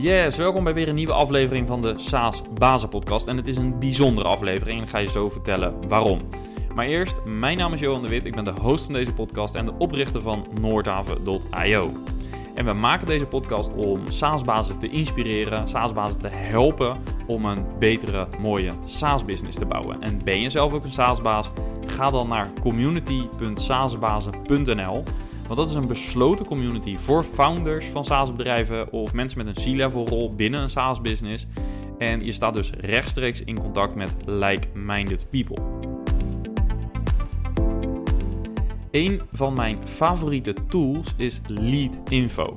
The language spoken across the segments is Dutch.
Yes, welkom bij weer een nieuwe aflevering van de SaaS Bazen Podcast. En het is een bijzondere aflevering en ik ga je zo vertellen waarom. Maar eerst, mijn naam is Johan de Wit, ik ben de host van deze podcast en de oprichter van Noordhaven.io. En we maken deze podcast om SaaS-bazen te inspireren, SaaS-bazen te helpen om een betere, mooie SaaS-business te bouwen. En ben je zelf ook een SaaS-baas? Ga dan naar community.saasbazen.nl want dat is een besloten community voor founders van SaaS-bedrijven of mensen met een C-level rol binnen een SaaS-business. En je staat dus rechtstreeks in contact met like-minded people. Een van mijn favoriete tools is Lead Info.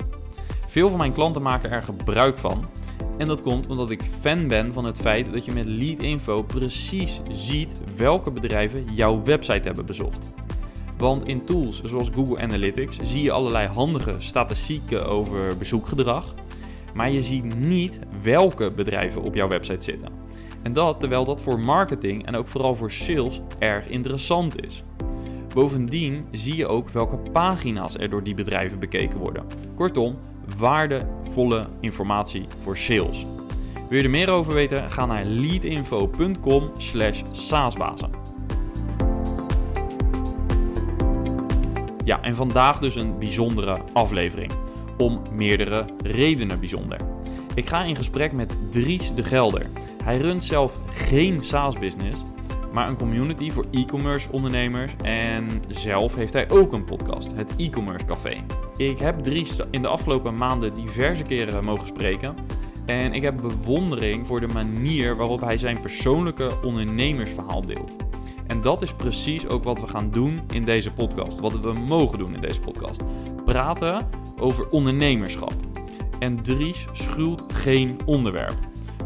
Veel van mijn klanten maken er gebruik van. En dat komt omdat ik fan ben van het feit dat je met Lead Info precies ziet welke bedrijven jouw website hebben bezocht. Want in tools zoals Google Analytics zie je allerlei handige statistieken over bezoekgedrag. Maar je ziet niet welke bedrijven op jouw website zitten. En dat terwijl dat voor marketing en ook vooral voor sales erg interessant is. Bovendien zie je ook welke pagina's er door die bedrijven bekeken worden. Kortom, waardevolle informatie voor sales. Wil je er meer over weten? Ga naar leadinfo.com/saasbazen. Ja, en vandaag dus een bijzondere aflevering. Om meerdere redenen bijzonder. Ik ga in gesprek met Dries de Gelder. Hij runt zelf geen SaaS-business, maar een community voor e-commerce ondernemers. En zelf heeft hij ook een podcast, het e-commerce café. Ik heb Dries in de afgelopen maanden diverse keren mogen spreken. En ik heb bewondering voor de manier waarop hij zijn persoonlijke ondernemersverhaal deelt. En dat is precies ook wat we gaan doen in deze podcast. Wat we mogen doen in deze podcast. Praten over ondernemerschap. En Dries schuwt geen onderwerp.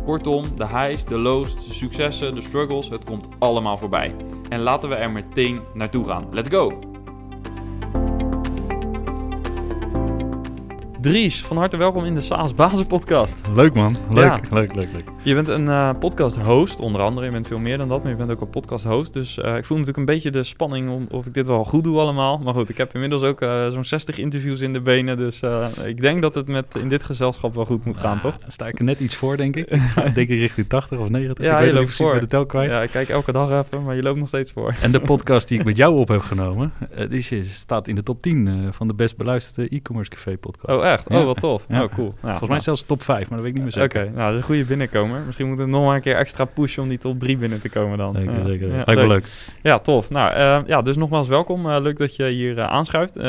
Kortom, de highs, de lows, de successen, de struggles, het komt allemaal voorbij. En laten we er meteen naartoe gaan. Let's go! Dries, van harte welkom in de SaaS Basis Podcast. Leuk man, leuk, leuk, leuk, leuk. Je bent een uh, podcast host, onder andere. Je bent veel meer dan dat, maar je bent ook een podcast host. Dus uh, ik voel natuurlijk een beetje de spanning om of ik dit wel goed doe allemaal. Maar goed, ik heb inmiddels ook uh, zo'n 60 interviews in de benen. Dus ik denk dat het met in dit gezelschap wel goed moet gaan, toch? sta ik er net iets voor, denk ik. denk ik richting 80 of 90. Ja, ik je loopt voor. de tel kwijt. Ja, ik kijk elke dag even, maar je loopt nog steeds voor. En de podcast die ik met jou op heb genomen, die staat in de top 10 van de best beluisterde e-commerce café podcast. Oh echt? Oh, wat tof. Ja. Oh, cool. Nou, Volgens mij zelfs top 5, maar dat weet ik niet meer zeker. Oké, okay, nou, dat is een goede binnenkomer. Misschien moeten we nog maar een keer extra pushen om die top 3 binnen te komen dan. Zeker, uh, zeker. Ja, Lijkt wel leuk. Ja, tof. Nou, uh, ja, dus nogmaals welkom. Uh, leuk dat je hier aanschuift.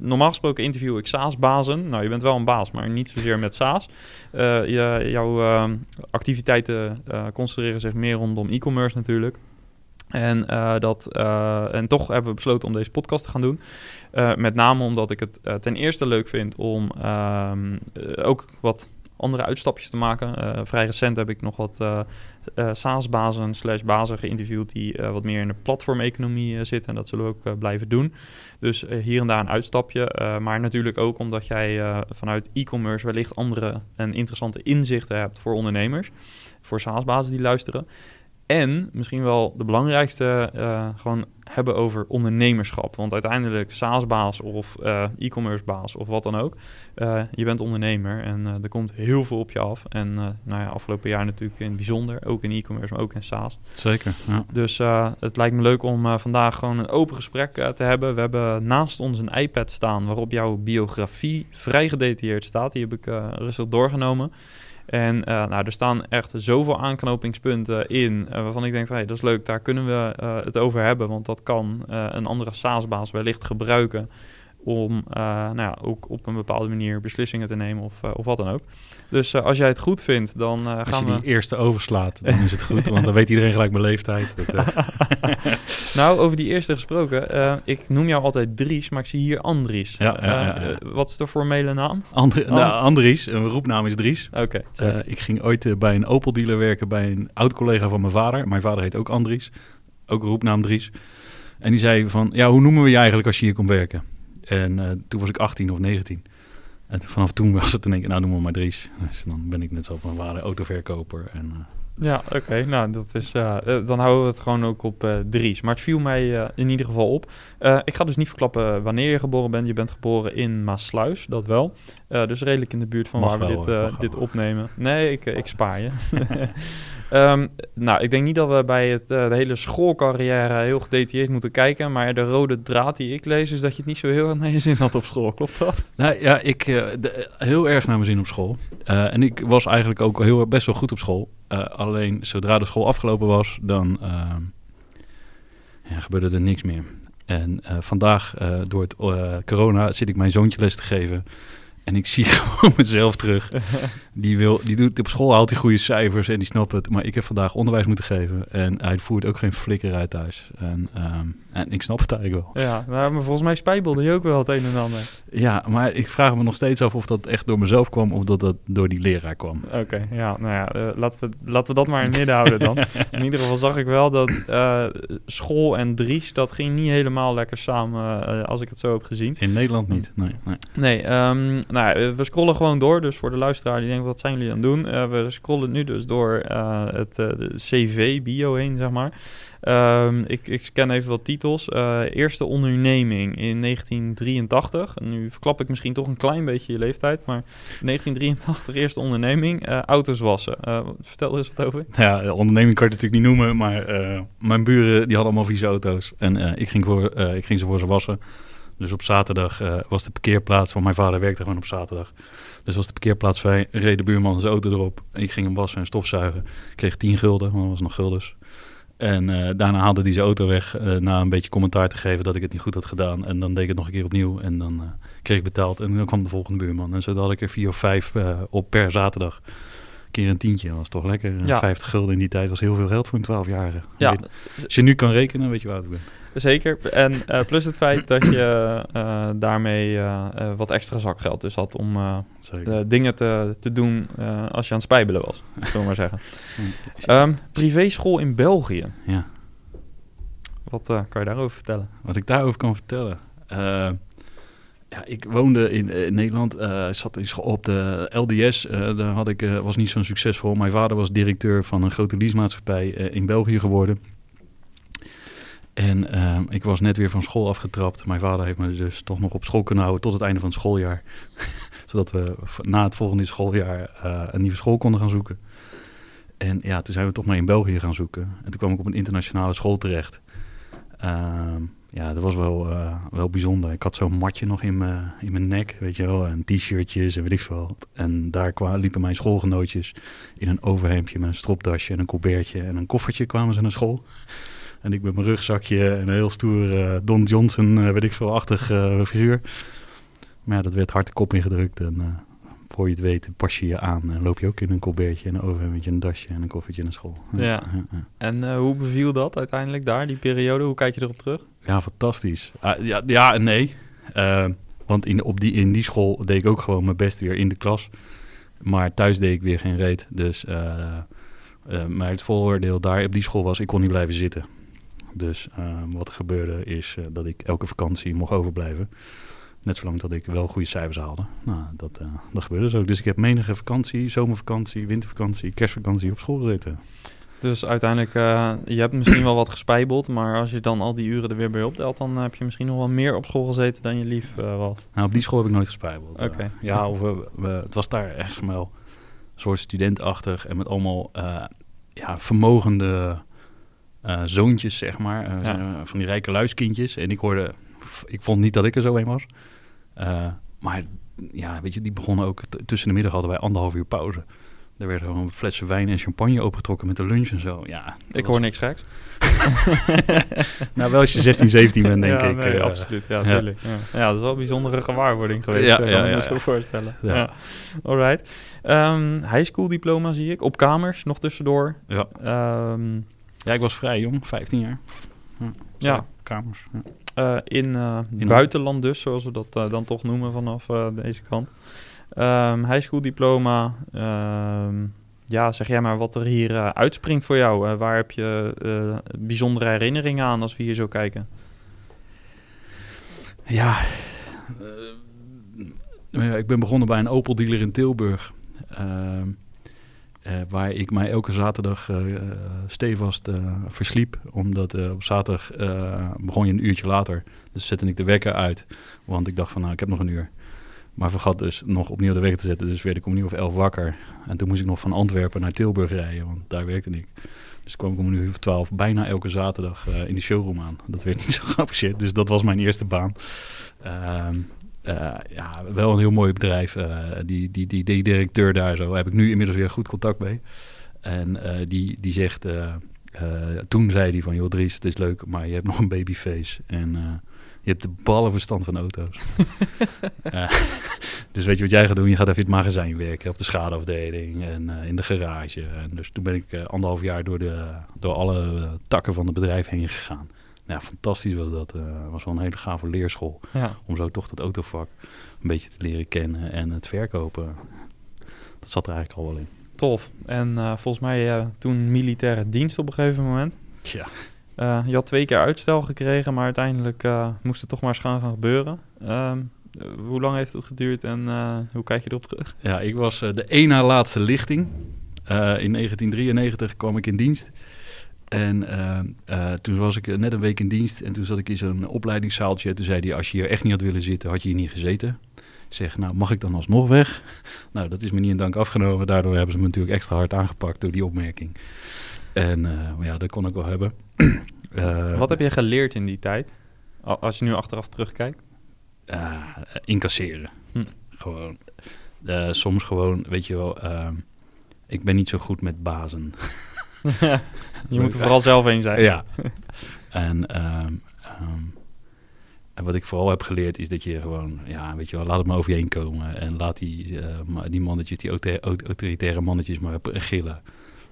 normaal gesproken interview ik SaaS-bazen. Nou, je bent wel een baas, maar niet zozeer met SaaS. Je, jouw activiteiten concentreren zich meer rondom e-commerce natuurlijk. En, uh, dat, uh, en toch hebben we besloten om deze podcast te gaan doen. Uh, met name omdat ik het ten eerste leuk vind om ook wat andere uitstapjes te maken. vrij recent heb ik nog wat SaaS-bazen slash bazen geïnterviewd... die wat meer in de platformeconomie zitten. En dat zullen we ook blijven doen. Dus hier en daar een uitstapje. maar natuurlijk ook omdat jij vanuit e-commerce... wellicht andere en interessante inzichten hebt voor ondernemers. Voor SaaS-bazen die luisteren. En misschien wel de belangrijkste, uh, gewoon hebben over ondernemerschap. Want uiteindelijk SaaS-baas of uh, e-commerce baas of wat dan ook. Uh, je bent ondernemer en er komt heel veel op je af. En nou ja, afgelopen jaar natuurlijk in het bijzonder. Ook in e-commerce, maar ook in SaaS. Zeker, ja. Dus het lijkt me leuk om vandaag gewoon een open gesprek te hebben. We hebben naast ons een iPad staan waarop jouw biografie vrij gedetailleerd staat. Die heb ik rustig doorgenomen. En uh, nou, er staan echt zoveel aanknopingspunten in uh, waarvan ik denk van hey, dat is leuk, daar kunnen we uh, het over hebben. Want dat kan een andere SaaS-baas wellicht gebruiken om nou ja, ook op een bepaalde manier beslissingen te nemen of, of wat dan ook. Dus als jij het goed vindt, dan gaan we... Als je die eerste overslaat, dan is het goed, want dan weet iedereen gelijk mijn leeftijd. Dat, nou, over die eerste gesproken. ik noem jou altijd Dries, maar ik zie hier Andries. Ja, ja, wat is de formele naam? Andri nou, Andries, een roepnaam is Dries. Oké. Okay, ik ging ooit bij een Opel dealer werken bij een oud-collega van mijn vader. Mijn vader heet ook Andries, ook roepnaam Dries. En die zei van, ja, hoe noemen we je eigenlijk als je hier komt werken? En uh, toen was ik 18 of 19. En vanaf toen was het in één nou noem me maar Dries. Dus dan ben ik net zo van waarde autoverkoper. En uh, Ja, oké. Nou, dat is, uh, dan houden we het gewoon ook op uh, Dries. Maar het viel mij in ieder geval op. ik ga dus niet verklappen wanneer je geboren bent. Je bent geboren in Maasluis, dat wel. dus redelijk in de buurt van mag waar wel, we dit, dit opnemen. Nee, ik, ik spaar je. um, nou, ik denk niet dat we bij het, de hele schoolcarrière heel gedetailleerd moeten kijken. Maar de rode draad die ik lees is dat je het niet zo heel erg naar je zin had op school. Klopt dat? Nou ja, ik de, heel erg naar mijn zin op school. en ik was eigenlijk ook heel, best wel goed op school. Uh, alleen zodra de school afgelopen was, dan uh, ja, gebeurde er niks meer. En uh, vandaag, door het corona, zit ik mijn zoontje les te geven. En ik zie gewoon mezelf terug. Die, wil, die doet op school haalt hij goede cijfers en die snapt het. Maar ik heb vandaag onderwijs moeten geven. En hij voert ook geen flikker uit thuis. En, um, en ik snap het eigenlijk wel. Ja, maar volgens mij spijbelde je ook wel het een en ander. Ja, maar ik vraag me nog steeds af of dat echt door mezelf kwam of dat dat door die leraar kwam. Oké, ja, nou ja, uh, laten, we, laten we dat maar in het midden houden dan. In ieder geval zag ik wel dat uh, school en Dries, dat ging niet helemaal lekker samen uh, als ik het zo heb gezien. In Nederland niet, nee. Nee, nee um, nou, we scrollen gewoon door. Dus voor de luisteraar die denkt, wat zijn jullie aan het doen? Uh, we scrollen nu dus door uh, het uh, CV-bio heen, zeg maar. Um, ik, ik scan even wat titels. eerste onderneming in 1983. Nu verklap ik misschien toch een klein beetje je leeftijd, maar 1983 eerste onderneming. auto's wassen. vertel er eens wat over. Ja, onderneming kan je natuurlijk niet noemen, maar mijn buren die hadden allemaal vieze auto's. En ik, ging voor, ik ging ze voor ze wassen. Dus op zaterdag uh, was de parkeerplaats, want mijn vader werkte gewoon op zaterdag. Dus was de parkeerplaats vrij, reed de buurman zijn auto erop. Ik ging hem wassen en stofzuigen. Ik kreeg 10 gulden, want dat was nog guldens. En uh, daarna haalde hij zijn auto weg uh, na een beetje commentaar te geven dat ik het niet goed had gedaan. En dan deed ik het nog een keer opnieuw en dan kreeg ik betaald. En dan kwam de volgende buurman. En zo had ik er vier of vijf op per zaterdag. Een keer een tientje, dat was toch lekker. Ja. 50 gulden in die tijd was heel veel geld voor een 12-jarige. Ja. Als je nu kan rekenen, weet je waar ik ben. Zeker. En uh, plus het feit dat je uh, daarmee uh, wat extra zakgeld dus had om dingen te, te doen als je aan het spijbelen was, zullen we maar zeggen. um, privéschool in België. Ja. Wat kan je daarover vertellen? Wat ik daarover kan vertellen? ja, ik woonde in, in Nederland, zat in school op de LDS. daar had ik, was niet zo'n succesvol. Mijn vader was directeur van een grote leasemaatschappij in België geworden. En uh, ik was net weer van school afgetrapt. Mijn vader heeft me dus toch nog op school kunnen houden tot het einde van het schooljaar. Zodat we na het volgende schooljaar uh, een nieuwe school konden gaan zoeken. En ja, toen zijn we toch maar in België gaan zoeken. En toen kwam ik op een internationale school terecht. Uh, ja, dat was wel, uh, wel bijzonder. Ik had zo'n matje nog in mijn, in mijn nek, weet je wel. En t-shirtjes en weet ik veel. En daar kwamen, liepen mijn schoolgenootjes in een overhemdje met een stropdasje en een colbertje en een koffertje kwamen ze naar school. En ik met mijn rugzakje en een heel stoer uh, Don Johnson, uh, weet ik veel, achtig uh, figuur. Maar ja, dat werd hard de kop ingedrukt. En voor je het weet pas je je aan en loop je ook in een colbertje en een overhemdje, een dasje en een koffertje naar school. Ja. En hoe beviel dat uiteindelijk daar, die periode? Hoe kijk je erop terug? Ja, fantastisch. Uh, ja, ja en nee. Want in, op die, in die school deed ik ook gewoon mijn best weer in de klas. Maar thuis deed ik weer geen reet. Dus, uh, maar het vooroordeel daar op die school was, ik kon niet blijven zitten. Dus wat er gebeurde is dat ik elke vakantie mocht overblijven. Net zolang dat ik wel goede cijfers haalde. Nou, dat, dat gebeurde zo. Dus ik heb menige vakantie, zomervakantie, wintervakantie, kerstvakantie op school gezeten. Dus uiteindelijk, uh, je hebt misschien wel wat gespijbeld, maar als je dan al die uren er weer bij optelt, dan heb je misschien nog wel meer op school gezeten dan je lief uh, was. Nou, op die school heb ik nooit gespijbeld. Oké. Okay. Ja, of we, we, het was daar echt wel een soort studentachtig en met allemaal ja, vermogende zoontjes, zeg maar. Ja. Van die rijke luiskindjes. En ik hoorde, ik vond niet dat ik er zo een was. maar ja, weet je, die begonnen ook tussen de middag hadden wij anderhalf uur pauze. Er werden gewoon flessen wijn en champagne opengetrokken met de lunch en zo. Ja, ik hoor niks geks. nou, wel als je 16, 17 bent, denk ja, ik. Nee, uh, absoluut, ja, ja. Ja. ja, dat is wel een bijzondere gewaarwording geweest. Ja, ja, kan ik me zo voorstellen. Ja. Ja. Alright. Um, high school diploma zie ik. Op kamers, nog tussendoor. Ja. Um, ja, ik was vrij jong, 15 jaar. Ja. ja. Kamers. Ja. Uh, in, uh, in buitenland dus, zoals we dat uh, dan toch noemen vanaf deze kant. Um, high school diploma. Um, ja, zeg jij maar wat er hier uitspringt voor jou. Waar heb je bijzondere herinneringen aan als we hier zo kijken? Ja, ik ben begonnen bij een Opel dealer in Tilburg. Eh, waar ik mij elke zaterdag eh, stevast eh, versliep. Omdat op zaterdag begon je een uurtje later. Dus zette ik de wekker uit. Want ik dacht van, nou, ik heb nog een uur. Maar vergat dus nog opnieuw de wekker te zetten. Dus werd ik om uur of elf wakker. En toen moest ik nog van Antwerpen naar Tilburg rijden, want daar werkte ik. Dus kwam ik om uur of twaalf bijna elke zaterdag in de showroom aan. Dat werd niet zo geapprecieerd, dus dat was mijn eerste baan. Eh, ja, wel een heel mooi bedrijf. Eh, die, die, die, die directeur daar zo, heb ik nu inmiddels weer goed contact mee. En eh, die, die zegt, toen zei hij van, joh Dries, het is leuk, maar je hebt nog een babyface. En je hebt de ballenverstand van auto's. Dus weet je wat jij gaat doen? Je gaat even in het magazijn werken, op de schadeafdeling en in de garage. En dus toen ben ik anderhalf jaar door, de, door alle takken van het bedrijf heen gegaan. Ja, fantastisch was dat. Het was wel een hele gave leerschool Ja. om zo toch dat autovak een beetje te leren kennen en het verkopen. Dat zat er eigenlijk al wel in. Tof. En eh, volgens mij eh, toen militaire dienst op een gegeven moment. Ja. Eh, je had twee keer uitstel gekregen, maar uiteindelijk eh, moest het toch maar eens gaan, gaan gebeuren. Ehm, eh, hoe lang heeft het geduurd en eh, hoe kijk je erop terug? Ja, ik was eh, de één na laatste lichting. Eh, in 1993 kwam ik in dienst. En eh, eh, toen was ik eh, net een week in dienst. En toen zat ik in zo'n opleidingszaaltje. En toen zei hij, als je hier echt niet had willen zitten, had je hier niet gezeten. Ik zeg, nou, mag ik dan alsnog weg? nou, dat is me niet in dank afgenomen. Daardoor hebben ze me natuurlijk extra hard aangepakt door die opmerking. En maar ja, dat kon ik wel hebben. Wat heb je geleerd in die tijd? Al- Als je nu achteraf terugkijkt. incasseren. Hm. Gewoon. Soms gewoon, weet je wel, ehm, ik ben niet zo goed met bazen. je moet er vooral zelf heen zijn. Ja. en, ehm, ehm, en wat ik vooral heb geleerd is dat je gewoon, ja, weet je wel, laat het maar over je heen komen. En laat die, eh, ma- die mannetjes, die auto- aut- autoritaire mannetjes maar p- gillen.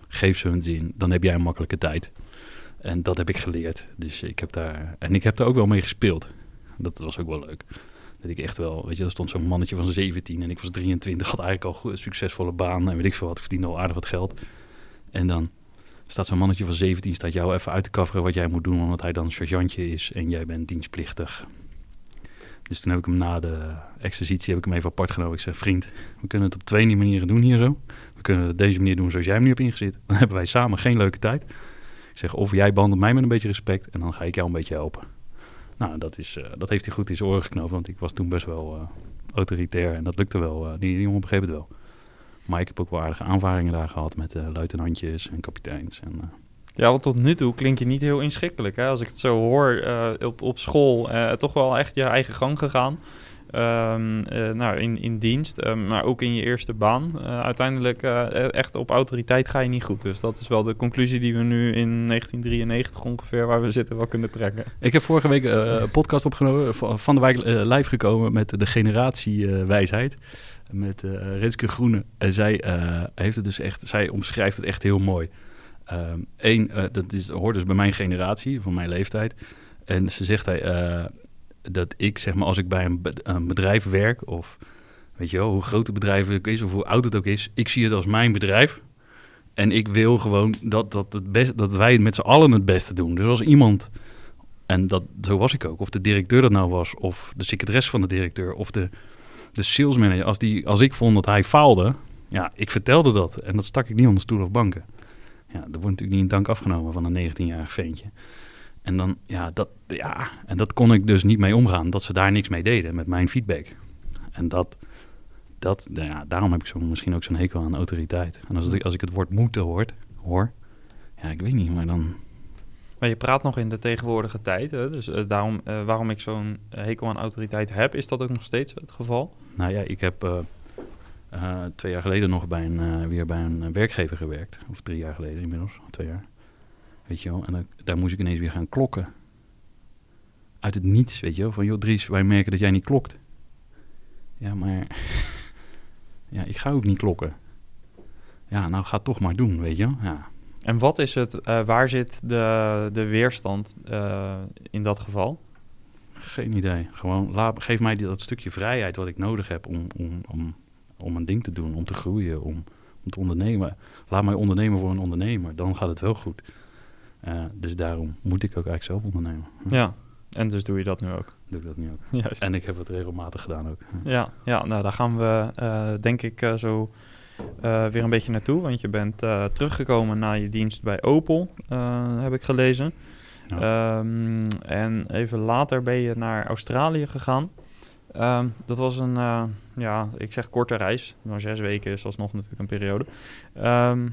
Geef ze hun zin, dan heb jij een makkelijke tijd. En dat heb ik geleerd. Dus ik heb daar, en ik heb daar ook wel mee gespeeld. Dat was ook wel leuk. Dat ik echt wel, weet je, er stond zo'n mannetje van 17 en ik was 23, had eigenlijk al een succesvolle baan en weet ik veel wat, ik verdiende al aardig wat geld. En dan staat zo'n mannetje van 17, staat jou even uit te kafferen wat jij moet doen, omdat hij dan sergeantje is en jij bent dienstplichtig. Dus toen heb ik hem na de exercitie heb ik hem even apart genomen. Ik zei, vriend, we kunnen het op twee manieren doen hier zo. We kunnen het op deze manier doen zoals jij hem nu hebt ingezet. Dan hebben wij samen geen leuke tijd. Ik zeg, of jij behandelt mij met een beetje respect en dan ga ik jou een beetje helpen. Nou, dat, is, eh, dat heeft hij goed in zijn oren geknoopt, want ik was toen best wel eh, autoritair en dat lukte wel. eh, die jongen begreep het wel. Maar ik heb ook wel aardige aanvaringen daar gehad met eh, luitenantjes en kapiteins. En, eh, Ja, want tot nu toe klink je niet heel inschikkelijk. Hè? Als ik het zo hoor, eh, op, op school toch wel echt je eigen gang gegaan. Ehm, eh, nou, in, in dienst, eh, maar ook in je eerste baan. Eh, uiteindelijk eh, echt op autoriteit ga je niet goed. Dus dat is wel de conclusie die we nu in 1993 ongeveer, waar we zitten, wel kunnen trekken. Ik heb vorige week een podcast opgenomen, van de wijk live gekomen met de generatiewijsheid. met Renske Groene. En zij heeft het dus echt, zij omschrijft het echt heel mooi. Eén, dat is, hoort dus bij mijn generatie, van mijn leeftijd. En ze zegt hij, dat ik, zeg maar, als ik bij een, be- een bedrijf werk, of weet je wel, hoe groot het bedrijf ook is, of hoe oud het ook is, ik zie het als mijn bedrijf. En ik wil gewoon dat, dat, het best, dat wij met z'n allen het beste doen. Dus als iemand, en dat, zo was ik ook, of de directeur dat nou was, of de secretaresse van de directeur, of de, de salesmanager, als, die, als ik vond dat hij faalde, ja, ik vertelde dat. En dat stak ik niet onder stoel of banken. Ja, dat wordt natuurlijk niet in dank afgenomen van een 19-jarig ventje. En dan, ja dat, ja, en dat kon ik dus niet mee omgaan, dat ze daar niks mee deden met mijn feedback. En dat, dat nou ja, daarom heb ik zo, misschien ook zo'n hekel aan autoriteit. En als, ik, als ik het woord moeten hoort, hoor, ja, ik weet niet, maar dan, Maar je praat nog in de tegenwoordige tijd. Hè? Dus eh, daarom, eh, waarom ik zo'n hekel aan autoriteit heb, is dat ook nog steeds het geval? Nou ja, ik heb eh, twee jaar geleden nog bij een, weer bij een werkgever gewerkt. Of drie jaar geleden inmiddels, twee jaar. Weet je wel, en dan- daar moest ik ineens weer gaan klokken. Uit het niets, weet je wel. Van, joh Dries, wij merken dat jij niet klokt. Ja, maar... ja, ik ga ook niet klokken. Ja, nou, ga het toch maar doen, weet je wel. Ja, En wat is het, eh, waar zit de, de weerstand eh, in dat geval? Geen idee. Gewoon laat, geef mij die, dat stukje vrijheid wat ik nodig heb om, om, om, om een ding te doen, om te groeien, om, om te ondernemen. Laat mij ondernemen voor een ondernemer, dan gaat het wel goed. Eh, dus daarom moet ik ook eigenlijk zelf ondernemen. Hm, Ja, en dus doe je dat nu ook. Doe ik dat nu ook. Juist. En ik heb het regelmatig gedaan ook. Hm. Ja, ja nou daar gaan we eh, denk ik eh, zo weer een beetje naartoe. Want je bent teruggekomen na je dienst bij Opel, heb ik gelezen. Ehm, en even later ben je naar Australië gegaan. Ehm, dat was een, ja, ik zeg korte reis. Maar zes weken is alsnog natuurlijk een periode. Ehm,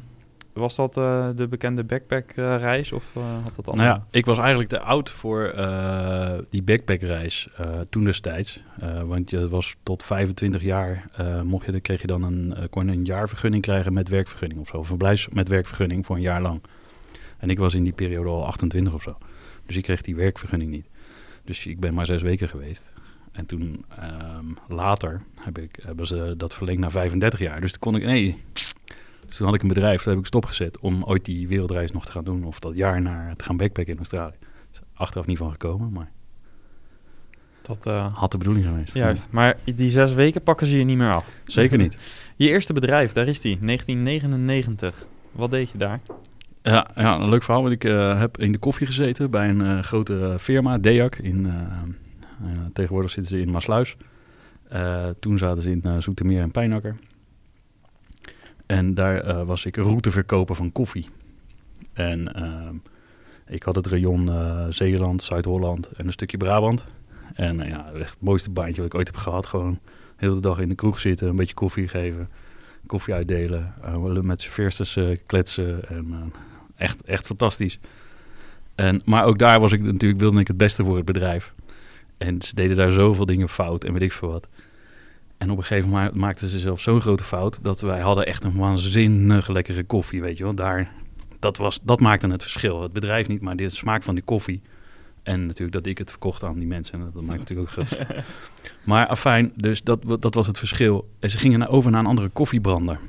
was dat eh, de bekende backpack-reis of eh, had dat Nou andere? ja, ik was eigenlijk te oud voor eh, die backpackreis eh, toen destijds. Eh, want je was tot 25 jaar, eh, mocht je, dan kreeg je dan een, eh, kon een jaarvergunning krijgen met werkvergunning of zo. Verblijfs met werkvergunning voor een jaar lang. En ik was in die periode al 28 of zo. Dus ik kreeg die werkvergunning niet. Dus ik ben maar zes weken geweest. En toen ehm, later heb ik, hebben ze dat verlengd naar 35 jaar. Dus toen kon ik, nee. Dus toen had ik een bedrijf, daar heb ik stopgezet om ooit die wereldreis nog te gaan doen. Of dat jaar naar te gaan backpacken in Australië. Is achteraf niet van gekomen, maar Dat, eh, had de bedoeling geweest. juist. Maar die zes weken pakken ze je niet meer af. Zeker niet. Je eerste bedrijf, daar is die, 1999. Wat deed je daar? Ja, ja, een leuk verhaal. Want ik eh, heb in de koffie gezeten bij een eh, grote firma, Deac. In, tegenwoordig zitten ze in Maasluis. Toen zaten ze in Zoetermeer en Pijnakker. En daar eh, was ik routeverkoper van koffie. En ehm, ik had het rayon eh, Zeeland, Zuid-Holland en een stukje Brabant. En eh, ja, echt het mooiste baantje wat ik ooit heb gehad. Gewoon heel de dag in de kroeg zitten, een beetje koffie geven, koffie uitdelen. eh, met serveersters kletsen. En, echt, echt fantastisch. En, maar ook daar was ik natuurlijk, wilde ik het beste voor het bedrijf. En ze deden daar zoveel dingen fout en weet ik veel wat. En op een gegeven moment maakten ze zelf zo'n grote fout... dat wij hadden echt een waanzinnig lekkere koffie, weet je wel. Daar, dat, was, dat maakte het verschil. Het bedrijf niet, maar de smaak van die koffie. En natuurlijk dat ik het verkocht aan die mensen. En dat maakt natuurlijk ook groot. Maar afijn, dus dat, dat was het verschil. En ze gingen over naar een andere koffiebrander.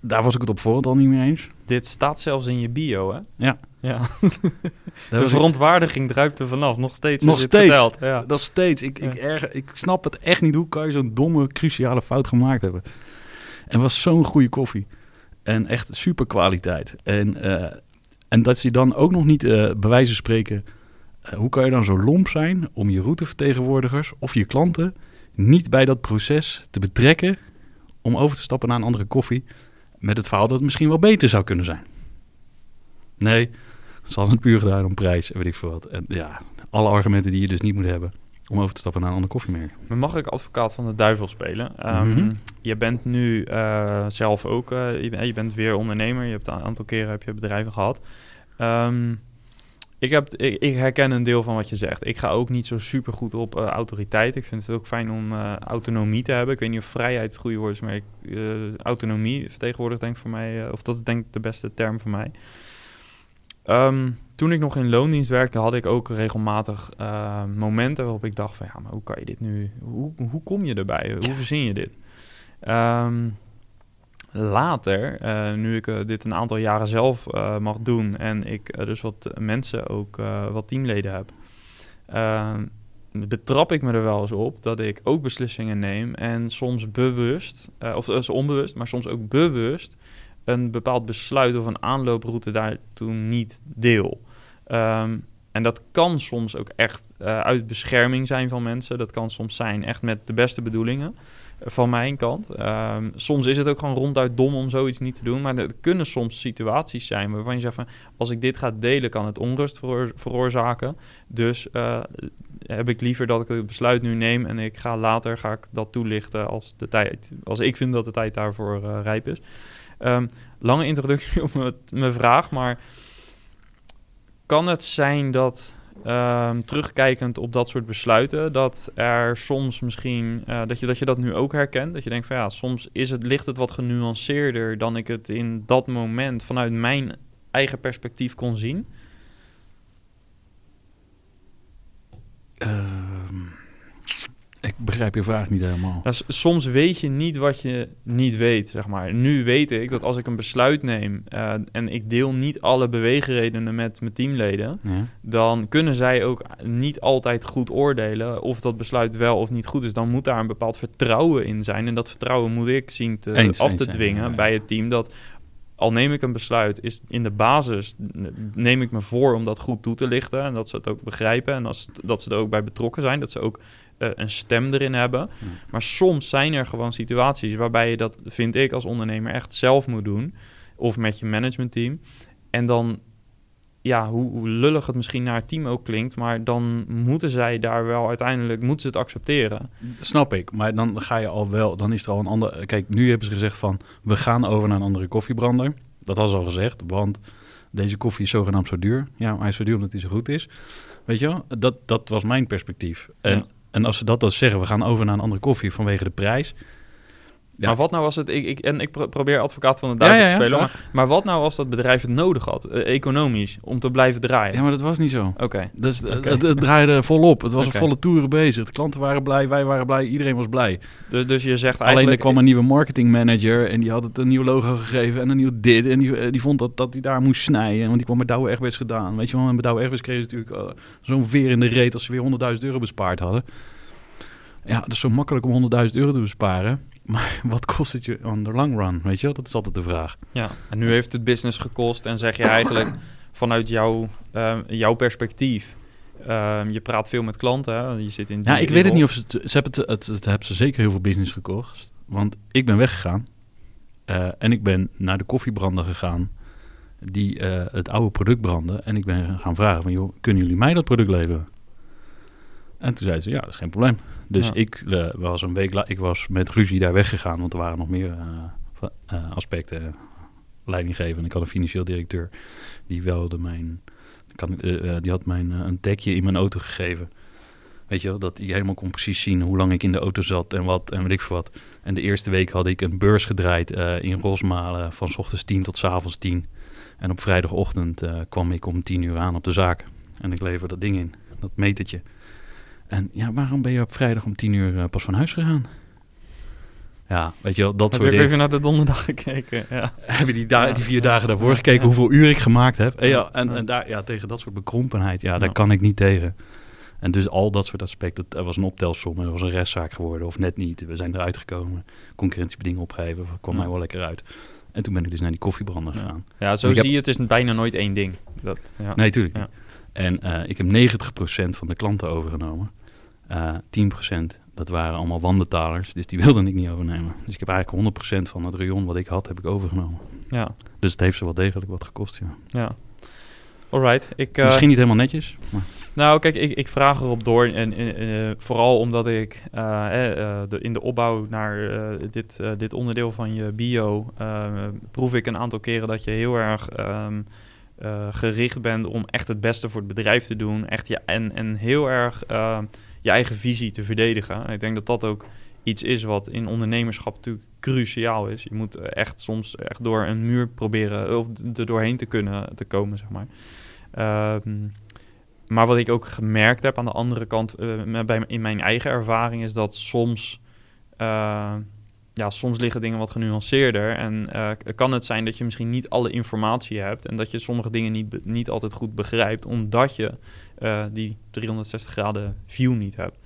Daar was ik het op voorhand al niet mee eens. Dit staat zelfs in je bio, hè? Ja. Ja. De verontwaardiging druipt er vanaf. Nog steeds. Nog steeds. Ja. Dat is steeds. Ik, ik, erger, ik snap het echt niet. Hoe kan je zo'n domme, cruciale fout gemaakt hebben? En was zo'n goede koffie. En echt super kwaliteit. En, eh, en dat ze dan ook nog niet, eh bij wijze van spreken... eh, hoe kan je dan zo lomp zijn om je routevertegenwoordigers of je klanten... niet bij dat proces te betrekken om over te stappen naar een andere koffie... met het verhaal dat het misschien wel beter zou kunnen zijn. Nee, ze hadden het puur gedaan om prijs en weet ik veel wat. En ja, alle argumenten die je dus niet moet hebben om over te stappen naar een ander koffiemerk. Maar mag ik advocaat van de duivel spelen? Ehm, Mhm. Je bent nu eh, zelf ook, eh, je, ben- je bent weer ondernemer. Je hebt een aantal keren heb je bedrijven gehad. Ehm, ik, heb, ik, ik herken een deel van wat je zegt. Ik ga ook niet zo super goed op eh, autoriteit. Ik vind het ook fijn om autonomie te hebben. Ik weet niet of vrijheid het goede woord is, maar ik, autonomie vertegenwoordigt denk ik voor mij, of dat is denk ik de beste term voor mij. Ehm, toen ik nog in loondienst werkte, had ik ook regelmatig eh, momenten waarop ik dacht van ja, maar hoe kan je dit nu, hoe, hoe kom je erbij? Hoe verzin je dit? Ehm, later, eh, nu ik eh, dit een aantal jaren zelf mag doen en ik dus wat mensen ook, wat teamleden heb, ehm, betrap ik me er wel eens op dat ik ook beslissingen neem en soms bewust, of onbewust, maar soms ook bewust een bepaald besluit of een aanlooproute daartoe niet deel. Ehm, en dat kan soms ook echt eh, uit bescherming zijn van mensen. Dat kan soms zijn echt met de beste bedoelingen eh, van mijn kant. Ehm, soms is het ook gewoon ronduit dom om zoiets niet te doen. Maar er kunnen soms situaties zijn waarvan je zegt van... als ik dit ga delen, kan het onrust veroor- veroorzaken. Dus eh, heb ik liever dat ik het besluit nu neem... en ik ga later ga ik dat toelichten als, de tijd, als ik vind dat de tijd daarvoor rijp is. Ehm, lange introductie op mijn- vraag, maar kan het zijn dat ehm, terugkijkend op dat soort besluiten, dat er soms misschien eh, dat, je, dat je dat nu ook herkent, dat je denkt van ja, soms is het, ligt het wat genuanceerder dan ik het in dat moment vanuit mijn eigen perspectief kon zien. Ehm, ik begrijp je vraag niet helemaal. Nou, s- soms weet je niet wat je niet weet, zeg maar. Nu weet ik dat als ik een besluit neem eh, en ik deel niet alle beweegredenen met mijn teamleden, Ja? dan kunnen zij ook niet altijd goed oordelen of dat besluit wel of niet goed is. Dan moet daar een bepaald vertrouwen in zijn. En dat vertrouwen moet ik zien te, Eens, af te dwingen ja, ja. bij het team. Dat al neem ik een besluit, is in de basis neem ik me voor om dat goed toe te lichten en dat ze het ook begrijpen en als, dat ze er ook bij betrokken zijn, dat ze ook eh, een stem erin hebben. Ja. Maar soms zijn er gewoon situaties waarbij je dat, vind ik als ondernemer, echt zelf moet doen of met je managementteam. En dan, ja, hoe, hoe lullig het misschien naar het team ook klinkt, maar dan moeten zij daar wel uiteindelijk, moeten ze het accepteren. Snap ik, maar dan ga je al wel, dan is er al een ander. Kijk, nu hebben ze gezegd van we gaan over naar een andere koffiebrander. Dat was al gezegd, want deze koffie is zogenaamd zo duur. Ja, maar hij is zo duur omdat hij zo goed is. Weet je wel, dat, dat was mijn perspectief. En, Ja. En als ze dat dan zeggen, we gaan over naar een andere koffie vanwege de prijs. Ja. Maar wat nou was het, ik, ik, en ik pro- probeer advocaat van de duivel ja, te spelen, maar, maar wat nou als dat bedrijf het nodig had, eh, economisch, om te blijven draaien? Ja, maar dat was niet zo. Oké, Dus Oké. het, het draaide volop. Het was een volle toeren bezig. De klanten waren blij, wij waren blij, iedereen was blij. dus, dus je zegt Alleen er eigenlijk... kwam een nieuwe marketingmanager en die had het een nieuw logo gegeven en een nieuw dit. En die, eh, die vond dat, dat hij daar moest snijden, want die kwam met Douwe Egberts gedaan. Weet je wel, en bij Douwe Egberts kregen ze natuurlijk eh, zo'n veer in de reet als ze weer 100.000 euro bespaard hadden. Ja, dat is zo makkelijk om 100.000 euro te besparen. Maar wat kost het je on the long run? Weet je wel, dat is altijd de vraag. Ja, en nu heeft het business gekost en zeg je eigenlijk vanuit jouw, eh, jouw perspectief... ehm, je praat veel met klanten, hè? je zit in die Ja, ik weet het niet of ze het, ze hebben het, het, het hebben ze zeker heel veel business gekost. Want ik ben weggegaan eh, en ik ben naar de koffiebrander gegaan die eh, het oude product brandde. En ik ben gaan vragen van, joh, kunnen jullie mij dat product leveren? En toen zeiden ze, ja, dat is geen probleem. Dus Ja. ik eh, was een week la- ik was met ruzie daar weggegaan, want er waren nog meer eh, aspecten leidinggeven. Ik had een financieel directeur die wilde mijn, kan, die had mijn een tekje in mijn auto gegeven. Weet je wel, dat hij helemaal kon precies zien hoe lang ik in de auto zat en wat en weet ik veel wat. En de eerste week had ik een beurs gedraaid in Rosmalen van s ochtends 10 tot s avonds 10. En op vrijdagochtend kwam ik om 10 uur aan op de zaak. En ik lever dat ding in, dat metertje. En ja, waarom ben je op vrijdag om 10 uur eh, pas van huis gegaan? Ja, weet je wel, dat Heb soort dingen. even naar de donderdag gekeken? Ja. Heb je die, da- die vier ja, dagen daarvoor gekeken ja. hoeveel uur ik gemaakt heb? En, ja, en, en daar, ja, tegen dat soort bekrompenheid, ja, daar Ja. kan ik niet tegen. En dus al dat soort aspecten, er was een optelsom, er was een rechtszaak geworden of net niet. We zijn eruit gekomen, concurrentiebeding opgeheven, kwam Ja. mij wel lekker uit. En toen ben ik dus naar die koffiebrander gegaan. ja, zo Ik heb- zie je, het is bijna nooit één ding. Dat, ja. Nee, tuurlijk Ja. En eh, ik heb 90% van de klanten overgenomen. Eh 10% dat waren allemaal wanbetalers, dus die wilde ik niet overnemen. Dus ik heb eigenlijk 100% van het rayon wat ik had, heb ik overgenomen. ja, Dus het heeft ze wel degelijk wat gekost, ja. ja. Alright, ik... eh, Misschien niet helemaal netjes, maar... Nou, kijk, ik, ik vraag erop door. En, en, vooral omdat ik eh, de, in de opbouw naar dit, dit onderdeel van je bio. proef ik een aantal keren dat je heel erg ehm, eh, gericht bent om echt het beste voor het bedrijf te doen. Echt je, en, en heel erg eh, je eigen visie te verdedigen. En ik denk dat dat ook iets is wat in ondernemerschap natuurlijk cruciaal is. Je moet echt soms echt door een muur proberen of er doorheen te kunnen te komen, zeg maar. Ehm, maar wat ik ook gemerkt heb aan de andere kant, eh, bij, in mijn eigen ervaring, is dat soms, ja, soms liggen dingen wat genuanceerder. En eh, kan het zijn dat je misschien niet alle informatie hebt en dat je sommige dingen niet, niet altijd goed begrijpt, omdat je eh, die 360 graden view niet hebt.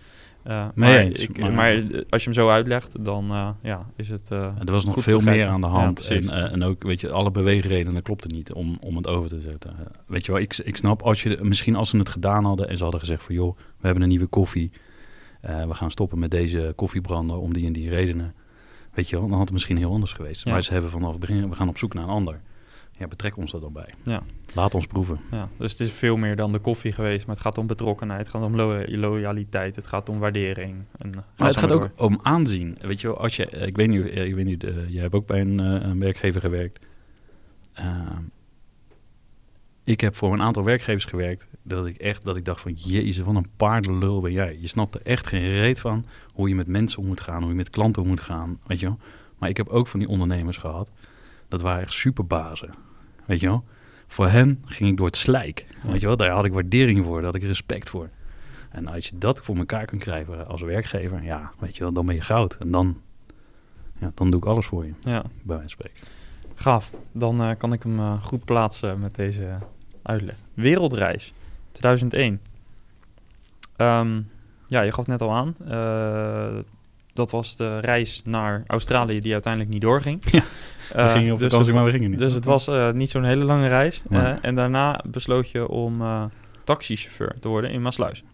Eh, maar, eens, ik, maar- maar, als je hem zo uitlegt, dan ja, is het. Er was nog veel begrijpen. meer aan de hand. en, en ook, weet je, alle beweegredenen klopten niet om, om het over te zetten. Weet je wel, ik, ik snap als je, misschien als ze het gedaan hadden en ze hadden gezegd van joh, we hebben een nieuwe koffie. we gaan stoppen met deze koffiebrander om die en die redenen. Weet je wel, dan had het misschien heel anders geweest. Ja. Maar ze hebben vanaf het begin, we gaan op zoek naar een ander. Ja, betrek ons er dan bij. Ja. Laat ons proeven. Ja, dus het is veel meer dan de koffie geweest. Maar het gaat om betrokkenheid, het gaat om lo- loyaliteit, het gaat om waardering. En, Maar het gaat ook om aanzien. Weet je wel, als je, eh, ik weet niet, eh, ik weet niet eh, jij hebt ook bij een, een werkgever gewerkt. Ehm, ik heb voor een aantal werkgevers gewerkt dat ik echt, dat ik dacht van, jezus, wat een paardenlul ben jij. Je snapt er echt geen reet van hoe je met mensen om moet gaan, hoe je met klanten om moet gaan, weet je wel. Maar ik heb ook van die ondernemers gehad, dat waren echt superbazen, weet je wel. Voor hen ging ik door het slijk, Ja. weet je wel. Daar had ik waardering voor, daar had ik respect voor. En als je dat voor elkaar kunt krijgen als werkgever, ja, weet je wel, dan ben je goud. En dan, ja, dan doe ik alles voor je, Ja, bij wijze van spreken. gaaf. Dan eh, kan ik hem eh, goed plaatsen met deze uitleg. Wereldreis 2001. Ehm, ja, je gaf het net al aan. Eh, dat was de reis naar Australië die uiteindelijk niet doorging. Ja, we gingen op dus vakantie, het, maar we gingen niet. dus het was eh, niet zo'n hele lange reis. En daarna besloot je om taxichauffeur te worden in Maasluis.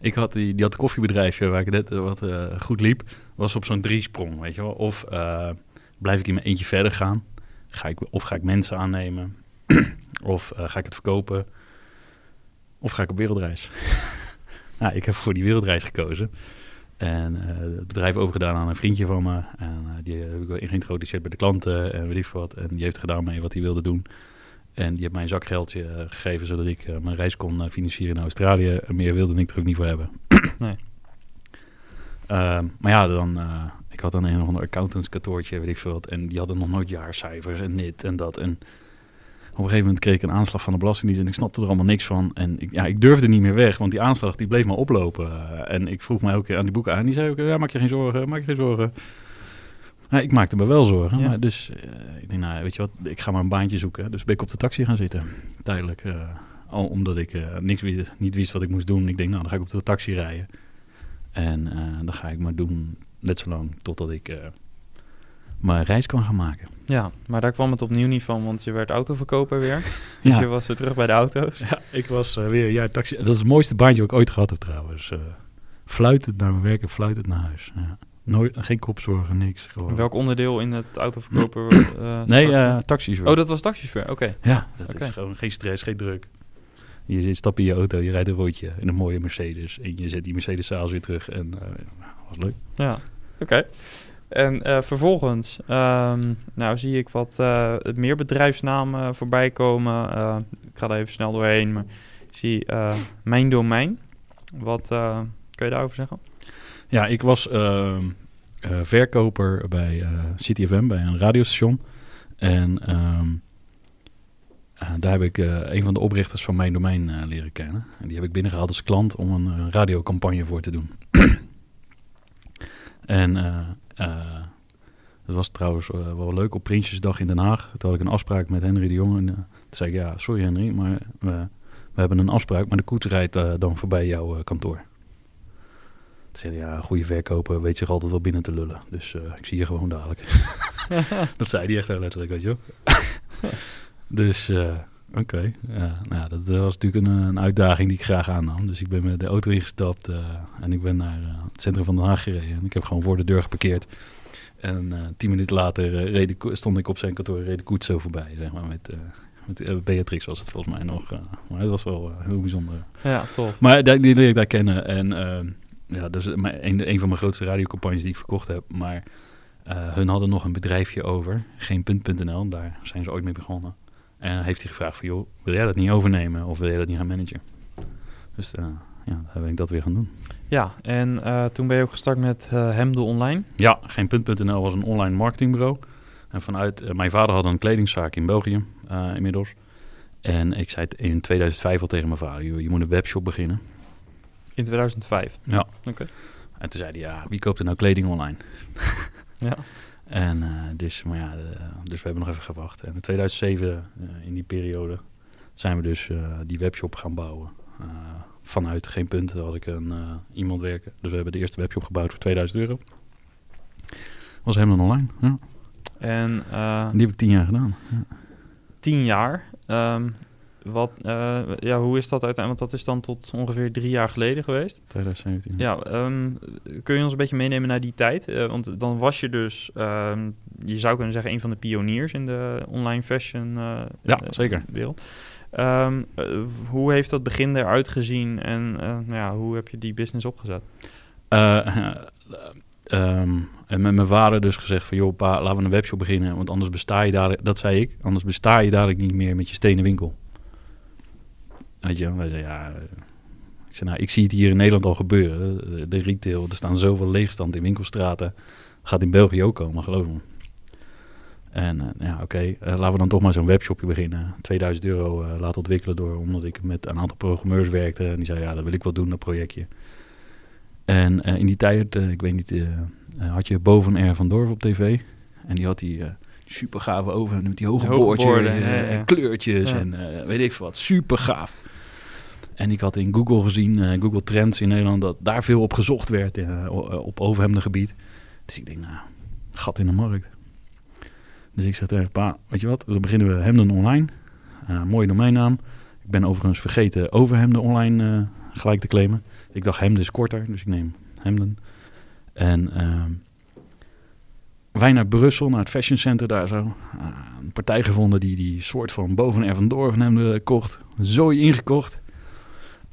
Ik had die, die had een koffiebedrijfje waar ik net wat goed liep. Was op zo'n driesprong, weet je wel. Of blijf ik in mijn eentje verder gaan. Ga ik, of ga ik mensen aannemen. of eh, ga ik het verkopen. Of ga ik op wereldreis. nou, ik heb voor die wereldreis gekozen. En eh, het bedrijf overgedaan aan een vriendje van me. En eh, die heb ik wel geïntroduceerd bij de klanten en weet ik wat. En die heeft gedaan mee wat hij wilde doen. En die heeft mij een zakgeldje gegeven zodat ik mijn reis kon financieren naar Australië. En meer wilde ik er ook niet voor hebben. Nee. Maar ja, dan, ik had dan een of ander accountantskantoortje, weet ik veel wat. En die hadden nog nooit jaarcijfers en dit en dat. En op een gegeven moment kreeg ik een aanslag van de Belastingdienst en ik snapte er allemaal niks van. En ik, ja, ik durfde niet meer weg, want die aanslag die bleef maar oplopen. Eh, en ik vroeg mij ook aan die boeken aan. Die zei ook, ja, maak je geen zorgen, maak je geen zorgen. Ja, ik maakte me wel zorgen. Ja. Maar dus eh, ik denk, nou, weet je wat, ik ga maar een baantje zoeken. Dus ben ik op de taxi gaan zitten, tijdelijk. eh, al omdat ik niks wist, niet wist wat ik moest doen. Ik denk, nou, dan ga ik op de taxi rijden. En dan ga ik maar doen, net zo lang, totdat ik mijn reis kan gaan maken. Ja, maar daar kwam het opnieuw niet van, want je werd autoverkoper weer. Dus Ja. je was weer terug bij de auto's. Ja, ik was eh, weer ja, taxi. Dat is het mooiste baantje wat ik ooit gehad heb trouwens. Eh fluitend naar mijn werk en fluitend naar huis. Ja. Nooit, geen kopzorgen, niks. Gewoon. Welk onderdeel in het autoverkoper? eh, nee, eh taxis. oh, dat was taxichauffeur, oké. Ja, dat is gewoon geen stress, geen druk. Je zit, stap in je auto, je rijdt een rondje in een mooie Mercedes. En je zet die Mercedes s'avonds weer terug. En eh was leuk. Ja, oké. En eh, vervolgens, ehm, nou zie ik wat eh, meer bedrijfsnamen voorbij komen. Eh, ik ga er even snel doorheen, maar ik zie Mijn Domein. Wat kun je daarover zeggen? Ja, ik was ehm, eh, verkoper bij eh City FM, bij een radiostation. En ehm, eh, daar heb ik een van de oprichters van Mijn Domein leren kennen. En die heb ik binnengehaald als klant om een radiocampagne voor te doen. en dat was trouwens eh, wel leuk op Prinsjesdag in Den Haag. Toen had ik een afspraak met Henry de Jong. En eh, toen zei ik, ja, sorry Henry, maar we, we hebben een afspraak. Maar de koets rijdt eh, dan voorbij jouw eh, kantoor. Toen zei hij, ja, goede verkoper weet zich altijd wel binnen te lullen. Dus eh, ik zie je gewoon dadelijk. dat zei hij echt heel letterlijk, weet je wel. dus, eh, oké. Ja, nou, ja, dat was natuurlijk een, een uitdaging die ik graag aannam. Dus ik ben met de auto ingestapt eh, en ik ben naar eh, het centrum van Den Haag gereden. En ik heb gewoon voor de deur geparkeerd. En eh, tien minuten later eh, stond ik op zijn kantoor en reed de koets zo voorbij, zeg maar. Met, eh, met eh, Beatrix was het volgens mij nog. eh, maar het was wel eh, heel bijzonder. Ja, tof. Maar die, die leer ik daar kennen. En ehm, ja, dus een, een van mijn grootste radiocampagnes die ik verkocht heb. Maar eh, hun hadden nog een bedrijfje over. Geen punt.nl. Daar zijn ze ooit mee begonnen. En heeft hij gevraagd van, joh, wil jij dat niet overnemen? Of wil jij dat niet gaan managen? Dus eh, ja, daar ben ik dat weer gaan doen. Ja, en eh, toen ben je ook gestart met eh Hemde Online. Ja, geen punt.nl was een online marketingbureau. En vanuit, mijn vader had een kledingzaak in België inmiddels. En ik zei in 2005 al tegen mijn vader, joh, je moet een webshop beginnen. In 2005. Ja. Oké. En toen zei hij, ja, wie koopt er nou kleding online? Ja. En eh, dus, maar ja, dus we hebben nog even gewacht. En in 2007, eh, in die periode, zijn we dus eh, die webshop gaan bouwen. Vanuit geen punt had ik een, iemand werken. Dus we hebben de eerste webshop gebouwd voor 2000 euro. Was helemaal online. Ja. En En die heb ik tien jaar gedaan. Ja. tien jaar. Ehm, wat, eh, ja, hoe is dat uiteindelijk? Want dat is dan tot ongeveer drie jaar geleden geweest. 2017. Ja, ehm, kun je ons een beetje meenemen naar die tijd? Eh, want dan was je dus, ehm, je zou kunnen zeggen, een van de pioniers in de online fashion eh, Ja, zeker. wereld. Ehm, eh, hoe heeft dat begin eruit gezien en nou ja, hoe heb je die business opgezet? Ehm, en met mijn vader dus gezegd van... joh pa, laten we een webshop beginnen... want anders besta je dadelijk... dat zei ik... anders besta je dadelijk niet meer met je stenen winkel. Weet je, wij zeiden ja... eh, Ik zei, nou, ik zie het hier in Nederland al gebeuren. De, de retail, er staan zoveel leegstand in winkelstraten. Gaat in België ook komen, geloof me. En eh, ja, oké, eh, laten we dan toch maar zo'n webshopje beginnen. 2000 euro eh, laten ontwikkelen door, omdat ik met een aantal programmeurs werkte. En die zeiden, ja, dat wil ik wel doen, dat projectje. En in die tijd, ik weet niet, had je boven R van Dorf op tv. En die had die super gave oven met die hoge, Hoge ja, ja. en kleurtjes Ja. en weet ik veel wat. Super gaaf. En ik had in Google gezien, eh, Google Trends in Nederland, dat daar veel op gezocht werd eh, op overhemdengebied. Dus ik denk, nou, gat in de markt. Dus ik zeg tegen pa, weet je wat, dan beginnen we Hemden Online. Mooie domeinnaam. Ik ben overigens vergeten overhemden online gelijk te claimen. Ik dacht hemden is korter, dus ik neem hemden. En wij naar Brussel, naar het Fashion Center daar zo. Een partij gevonden die die soort van boven en vandoor van hemden kocht. Zooi ingekocht.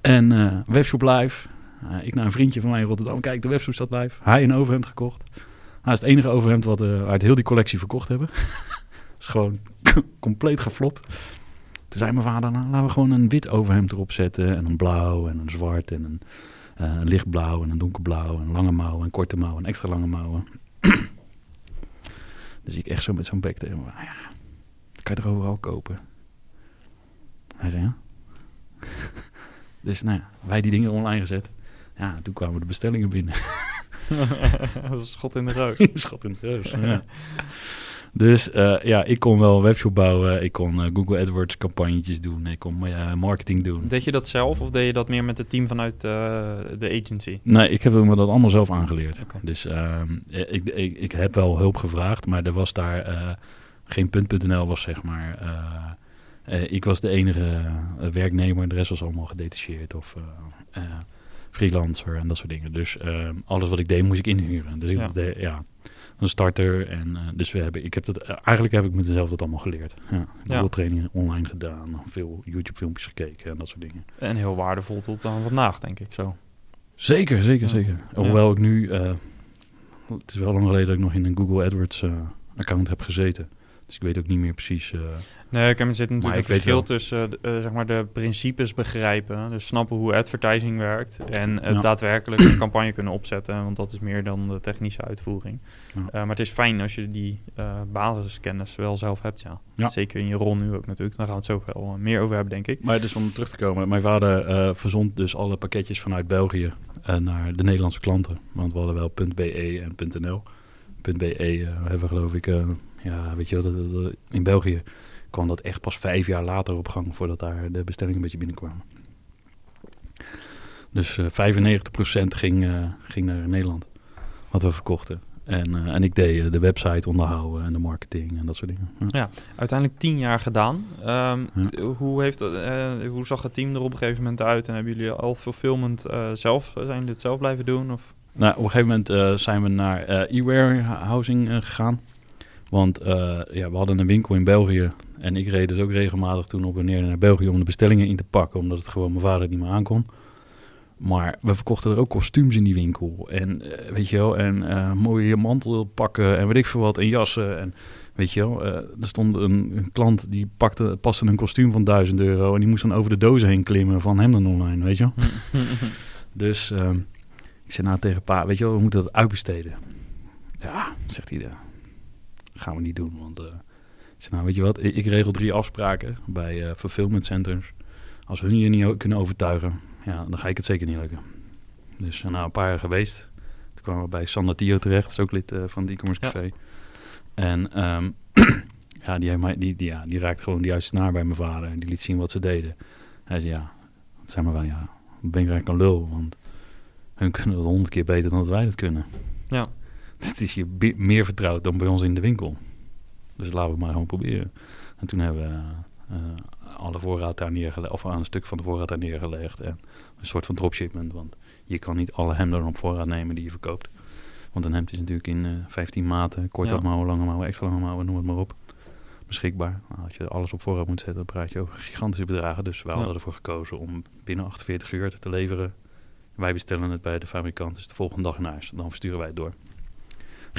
En eh, webshop live. Eh, ik naar een vriendje van mij in Rotterdam. Kijk, de webshop staat live. Hij een overhemd gekocht. Hij is het enige overhemd wat we uit heel die collectie verkocht hebben. is gewoon compleet geflopt. Toen zei mijn vader, nou, laten we gewoon een wit overhemd erop zetten. En een blauw en een zwart en een, eh, lichtblauw en een donkerblauw. En lange mouwen en korte mouwen en extra lange mouwen. dus ik echt zo met zo'n bek tegen hem. "Ah Ja, kan je toch overal kopen? Hij zei ja. Dus nou ja, wij die dingen online gezet. Ja, toen kwamen de bestellingen binnen. dat is schot in de roos. Schat in de reus. Ja. Dus eh, ja, ik kon wel een webshop bouwen. Ik kon eh, Google AdWords campagnetjes doen. Ik kon eh, marketing doen. Deed je dat zelf of deed je dat meer met het team vanuit de agency? Nee, ik heb me dat allemaal zelf aangeleerd. Dus ehm, ik, ik, ik heb wel hulp gevraagd, maar er was daar geen punt.nl was zeg maar. Eh, ik was de enige eh, werknemer, de rest was allemaal gedetacheerd of eh, freelancer en dat soort dingen. Dus alles wat ik deed moest ik inhuren. Dus ik Ja. deed, ja, een starter en dus we hebben, ik heb dat, eigenlijk heb ik met mezelf dat allemaal geleerd. Ja, Ja. veel trainingen online gedaan, veel YouTube filmpjes gekeken en dat soort dingen. En heel waardevol tot aan vandaag, denk ik zo. Zeker, zeker, Ja. zeker. Hoewel ik nu, het is wel lang geleden dat ik nog in een Google AdWords account heb gezeten. Dus ik weet ook niet meer precies. eh, Nee, ik heb er zit natuurlijk een verschil tussen eh, zeg maar de principes begrijpen, dus snappen hoe advertising werkt en het Ja. daadwerkelijk een campagne kunnen opzetten, want dat is meer dan de technische uitvoering. Ja. Eh, maar het is fijn als je die eh, basiskennis wel zelf hebt, ja. Ja. Zeker in je rol nu ook natuurlijk. Daar gaan we het zo wel eh, meer over hebben, denk ik. Maar dus om terug te komen, mijn vader eh, verzond dus alle pakketjes vanuit België eh, naar de Nederlandse klanten. Want we hadden wel .be en .nl. .be eh, hebben we geloof ik, eh, ja, weet je wel, dat, dat- in België kwam dat echt pas vijf jaar later op gang voordat daar de bestellingen een beetje binnenkwamen. Dus eh 95% ging, eh, ging naar Nederland, wat we verkochten. En, eh, en ik deed de website onderhouden en de marketing en dat soort dingen. Ja. Uiteindelijk tien jaar gedaan. Ehm, Ja. hoe, heeft hoe zag het team er op een gegeven moment uit? En hebben jullie al fulfillment zelf, zijn jullie het zelf blijven doen? Of? Nou, op een gegeven moment zijn we naar eh, e-warehousing eh, gegaan. Want eh, ja, we hadden een winkel in België. En ik reed dus ook regelmatig toen op en neer naar België om de bestellingen in te pakken. Omdat het gewoon mijn vader niet meer aankon. Maar we verkochten er ook kostuums in die winkel. En eh, weet je wel, en eh, mooie mantelpakken en weet ik veel wat. En jassen. En weet je wel, er stond een, een klant die pakte, paste een kostuum van 1000 euro. En die moest dan over de dozen heen klimmen van hem dan online, weet je wel. Dus ehm, ik zei nou tegen pa, weet je wel, we moeten dat uitbesteden. Ja, zegt hij, "dat gaan we niet doen. Want eh, ik zei nou, weet je wat, ik, ik regel drie afspraken bij eh, fulfillment centers. Als hun je niet kunnen overtuigen, ja, dan ga ik het zeker niet lukken. Dus eh, nou, een paar jaar geweest. Toen kwamen we bij Sander Tio terecht, dat is ook lid eh, van het e-commerce Ja. café. En ehm, ja, die, heeft mij, die, die, ja, die raakte gewoon de juiste snaar bij mijn vader. En die liet zien wat ze deden. Hij zei, ja, het zei maar wel, ja, ben ik eigenlijk een lul. Want hun kunnen dat honderd keer beter dan dat wij dat kunnen. Ja. Het is bi- meer vertrouwd dan bij ons in de winkel. Dus laten we het maar gewoon proberen. En toen hebben we eh, alle voorraad daar neergelegd, of een stuk van de voorraad daar neergelegd. En een soort van dropshipment, want je kan niet alle hemden op voorraad nemen die je verkoopt. Want een hemd is natuurlijk in eh 15 maten, korte Ja. mouwen, lange mouwen, extra lange mouwen, noem het maar op. Beschikbaar. Nou, als je alles op voorraad moet zetten, dan praat je over gigantische bedragen. Dus we Ja. hadden ervoor gekozen om binnen 48 uur te leveren. Wij bestellen het bij de fabrikant, dus de volgende dag in huis. Dan versturen wij het door.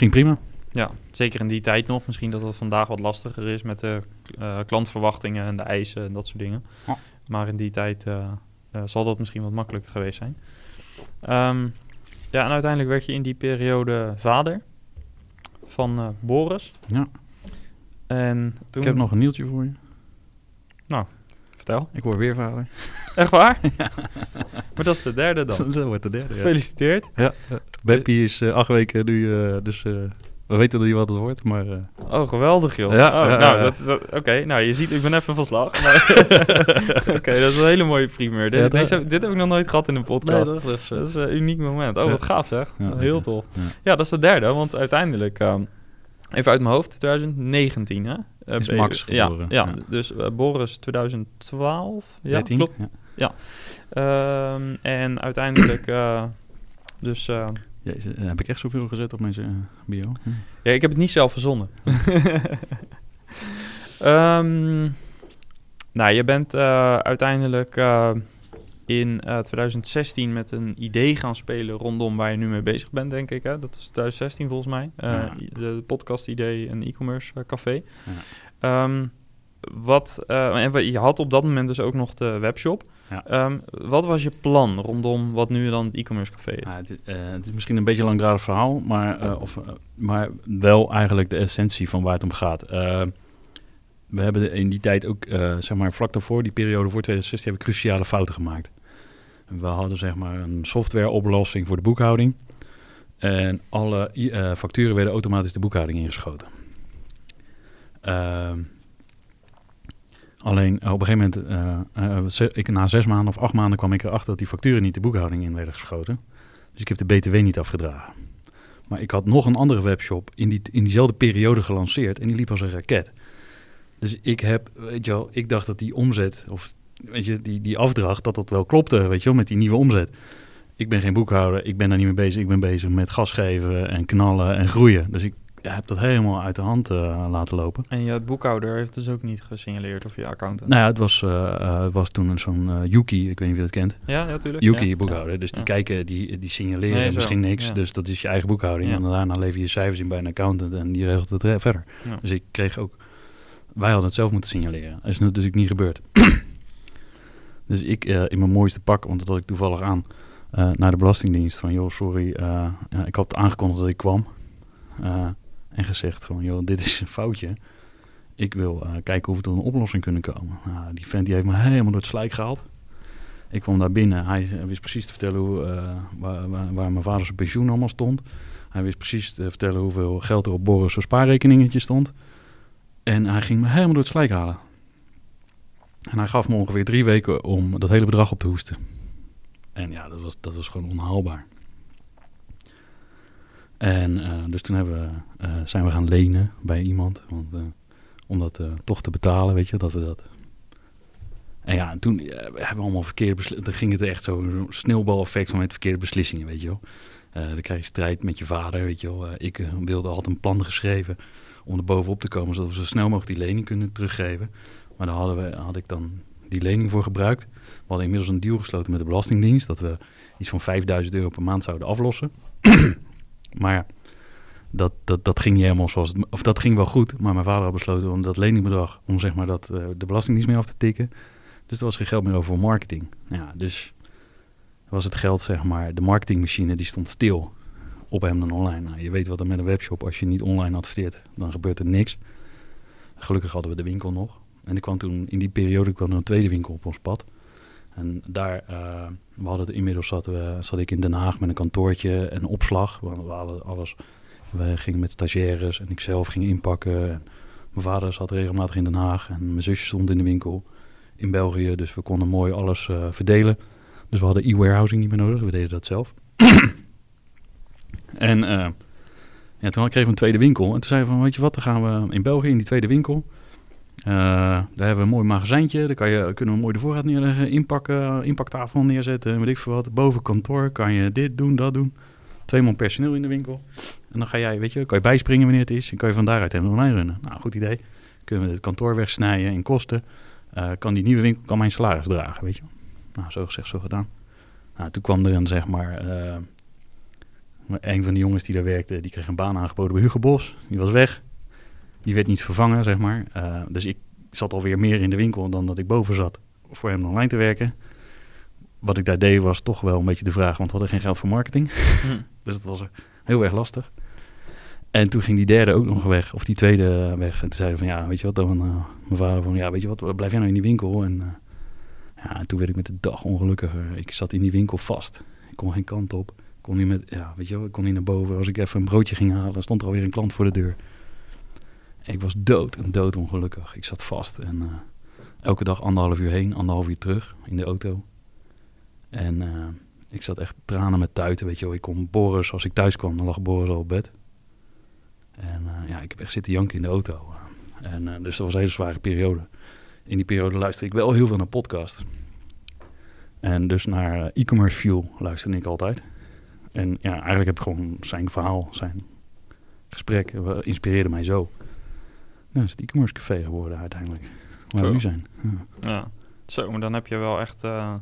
Ging prima. Ja, zeker in die tijd nog. Misschien dat het vandaag wat lastiger is met de eh, klantverwachtingen en de eisen en dat soort dingen. Ja. Maar in die tijd eh, eh, zal dat misschien wat makkelijker geweest zijn. Ehm, ja, en uiteindelijk werd je in die periode vader van Boris. Ja. En toen... Ik heb nog een nieuwtje voor je. Vertel. Ik word weer vader. Echt waar? maar dat is de derde dan. Dat wordt de derde. Ja. Gefeliciteerd. Ja. Beppie is eh, acht weken nu, eh, dus eh, We weten niet wat het wordt, maar... Oh, geweldig joh. Ja, oh, ja, nou, ja. Oké, nou je ziet, ik ben even van slag. Oké, dat is een hele mooie primeur. Dit, Ja, deze, dit heb ik nog nooit gehad in een podcast. Dus, dat is een uniek moment. Oh, Ja. wat gaaf zeg. Ja, Heel ja. tof. Ja. Ja, dat is de derde, want uiteindelijk, ehm, even uit mijn hoofd, 2019 hè? Eh, Is Max ja, geboren, ja, ja. dus eh, Boris 2012. Ja, 13? klopt. Ja. Ehm, en uiteindelijk, eh, dus... Jezus, heb ik echt zoveel gezet op mijn bio? Hm. Ja, ik heb het niet zelf verzonnen. Ehm, nou, je bent uiteindelijk in eh, 2016 met een idee gaan spelen rondom waar je nu mee bezig bent, denk ik. Hè? Dat is 2016 volgens mij. Eh, Ja. De podcast-idee, een e-commerce eh, café. Ehm, wat, eh, en je had op dat moment dus ook nog de webshop. Ja. Ehm, wat was je plan rondom wat nu dan het e-commerce café is? Ja, het, eh, het is misschien een beetje een langdradig verhaal, maar, eh, of, eh, maar wel eigenlijk de essentie van waar het om gaat. Eh, we hebben in die tijd ook, eh, zeg maar vlak daarvoor, die periode voor 2016, hebben we cruciale fouten gemaakt. We hadden zeg maar een softwareoplossing voor de boekhouding. En alle eh, facturen werden automatisch de boekhouding ingeschoten. Ehm, alleen op een gegeven moment, eh, eh, ik, na zes maanden of acht maanden kwam ik erachter dat die facturen niet de boekhouding in werden geschoten. Dus ik heb de BTW niet afgedragen. Maar ik had nog een andere webshop in, die, in diezelfde periode gelanceerd en die liep als een raket. Dus ik heb, weet je wel, ik dacht dat die omzet, of weet je, die, die afdracht, dat dat wel klopte, weet je wel, met die nieuwe omzet. Ik ben geen boekhouder, ik ben daar niet mee bezig. Ik ben bezig met gas geven en knallen en groeien. Dus ik heb dat helemaal uit de hand eh, laten lopen. En je boekhouder heeft dus ook niet gesignaleerd of je accountant? Nou ja, het was, eh, eh, het was toen een zo'n Yuki, ik weet niet of je dat kent. Ja, natuurlijk. Yuki, ja. boekhouder. Dus die kijken, die, die signaleren Nee, misschien niks. Dus dat is je eigen boekhouding. En daarna lever je cijfers in bij een accountant en die regelt het verder. Dus ik kreeg ook... Wij hadden het zelf moeten signaleren. Dat is natuurlijk niet gebeurd. Dus ik eh, in mijn mooiste pak, want dat had ik toevallig aan... eh, naar de Belastingdienst van... joh, sorry, eh, ik had aangekondigd dat ik kwam. En gezegd van, joh, dit is een foutje. Ik wil kijken of we tot een oplossing kunnen komen. Nou, die vent die heeft me helemaal door het slijk gehaald. Ik kwam daar binnen. Hij wist precies te vertellen hoe, waar, waar, waar mijn vader zijn pensioen allemaal stond. Hij wist precies te vertellen hoeveel geld er op Boris' spaarrekeningetje stond. En hij ging me helemaal door het slijk halen. En hij gaf me ongeveer drie weken om dat hele bedrag op te hoesten. En ja, dat was, dat was gewoon onhaalbaar. En eh, dus toen hebben eh, zijn we gaan lenen bij iemand. Want, eh, om dat toch te betalen, weet je, dat we dat... En ja, en toen hebben we allemaal verkeerde beslissingen. Dan ging het echt zo'n sneeuwbaleffect van met verkeerde beslissingen, weet je wel. Dan krijg je strijd met je vader, weet je wel. Ik wilde, had een plan geschreven om er bovenop te komen... zodat we zo snel mogelijk die lening kunnen teruggeven. Maar daar had ik dan die lening voor gebruikt. We hadden inmiddels een deal gesloten met de Belastingdienst... dat we iets van 5000 euro per maand zouden aflossen. maar dat, dat, dat ging niet helemaal zoals. Of dat ging wel goed, maar mijn vader had besloten om dat leningbedrag... om zeg maar dat, eh, de Belastingdienst mee af te tikken. Dus er was geen geld meer over voor marketing. Ja, dus was het geld, zeg maar... De marketingmachine die stond stil op hem dan online. Nou, je weet wat er met een webshop... als je niet online adverteert, dan gebeurt er niks. Gelukkig hadden we de winkel nog. En er kwam toen, in die periode kwam er een tweede winkel op ons pad. En daar, eh, we hadden inmiddels zat, we, zat ik in Den Haag met een kantoortje en opslag. We hadden alles, we gingen met stagiaires en ik zelf ging inpakken. En mijn vader zat regelmatig in Den Haag en mijn zusje stond in de winkel in België. Dus we konden mooi alles eh, verdelen. Dus we hadden e-warehousing niet meer nodig, we deden dat zelf. en eh, ja, toen kregen we een tweede winkel. En toen zeiden we van, weet je wat, dan gaan we in België in die tweede winkel... Eh, daar hebben we een mooi magazijntje. Daar kan je, kunnen we mooi de voorraad neerleggen. Inpakken, inpaktafel neerzetten. Weet ik veel wat. Boven kantoor kan je dit doen, dat doen. Twee man personeel in de winkel. En dan ga jij, weet je, kan je bijspringen wanneer het is. En kan je van daaruit helemaal online runnen. Nou, goed idee. Kunnen we het kantoor wegsnijden in kosten. Eh, kan die nieuwe winkel kan mijn salaris dragen, weet je. Nou, zo gezegd, zo gedaan. Nou, toen kwam er een, zeg maar... eh, een van de jongens die daar werkte, die kreeg een baan aangeboden bij Hugo Bos. Die was weg. Die werd niet vervangen, zeg maar. Uh, dus ik zat alweer meer in de winkel dan dat ik boven zat voor hem online te werken. Wat ik daar deed was toch wel een beetje de vraag, want we hadden geen geld voor marketing. Hm. dus dat was heel erg lastig. En toen ging die derde ook nog weg, of die tweede weg. En toen zeiden van, ja, weet je wat, dan uh, mijn vader van, ja, weet je wat, blijf jij nou in die winkel? En, uh, ja, en toen werd ik met de dag ongelukkiger. Ik zat in die winkel vast. Ik kon geen kant op. Kon niet met, ja, weet je wel, ik kon niet naar boven. Als ik even een broodje ging halen, dan stond er alweer een klant voor de deur. Ik was dood en dood ongelukkig. Ik zat vast en eh, elke dag anderhalf uur heen, anderhalf uur terug in de auto. En eh, ik zat echt tranen met tuiten, weet je wel. Ik kon Boris, als ik thuis kwam, dan lag Boris al op bed. En eh, ja, ik heb echt zitten janken in de auto. En, dus dat was een hele zware periode. In die periode luisterde ik wel heel veel naar podcast. En dus naar e-commerce fuel luisterde ik altijd. En ja, eigenlijk heb ik gewoon zijn verhaal, zijn gesprek, inspireerde mij zo. Nou, is het e-commerce café geworden uiteindelijk. Waar we nu zijn. Ja. Ja, zo, maar dan heb je wel echt eh,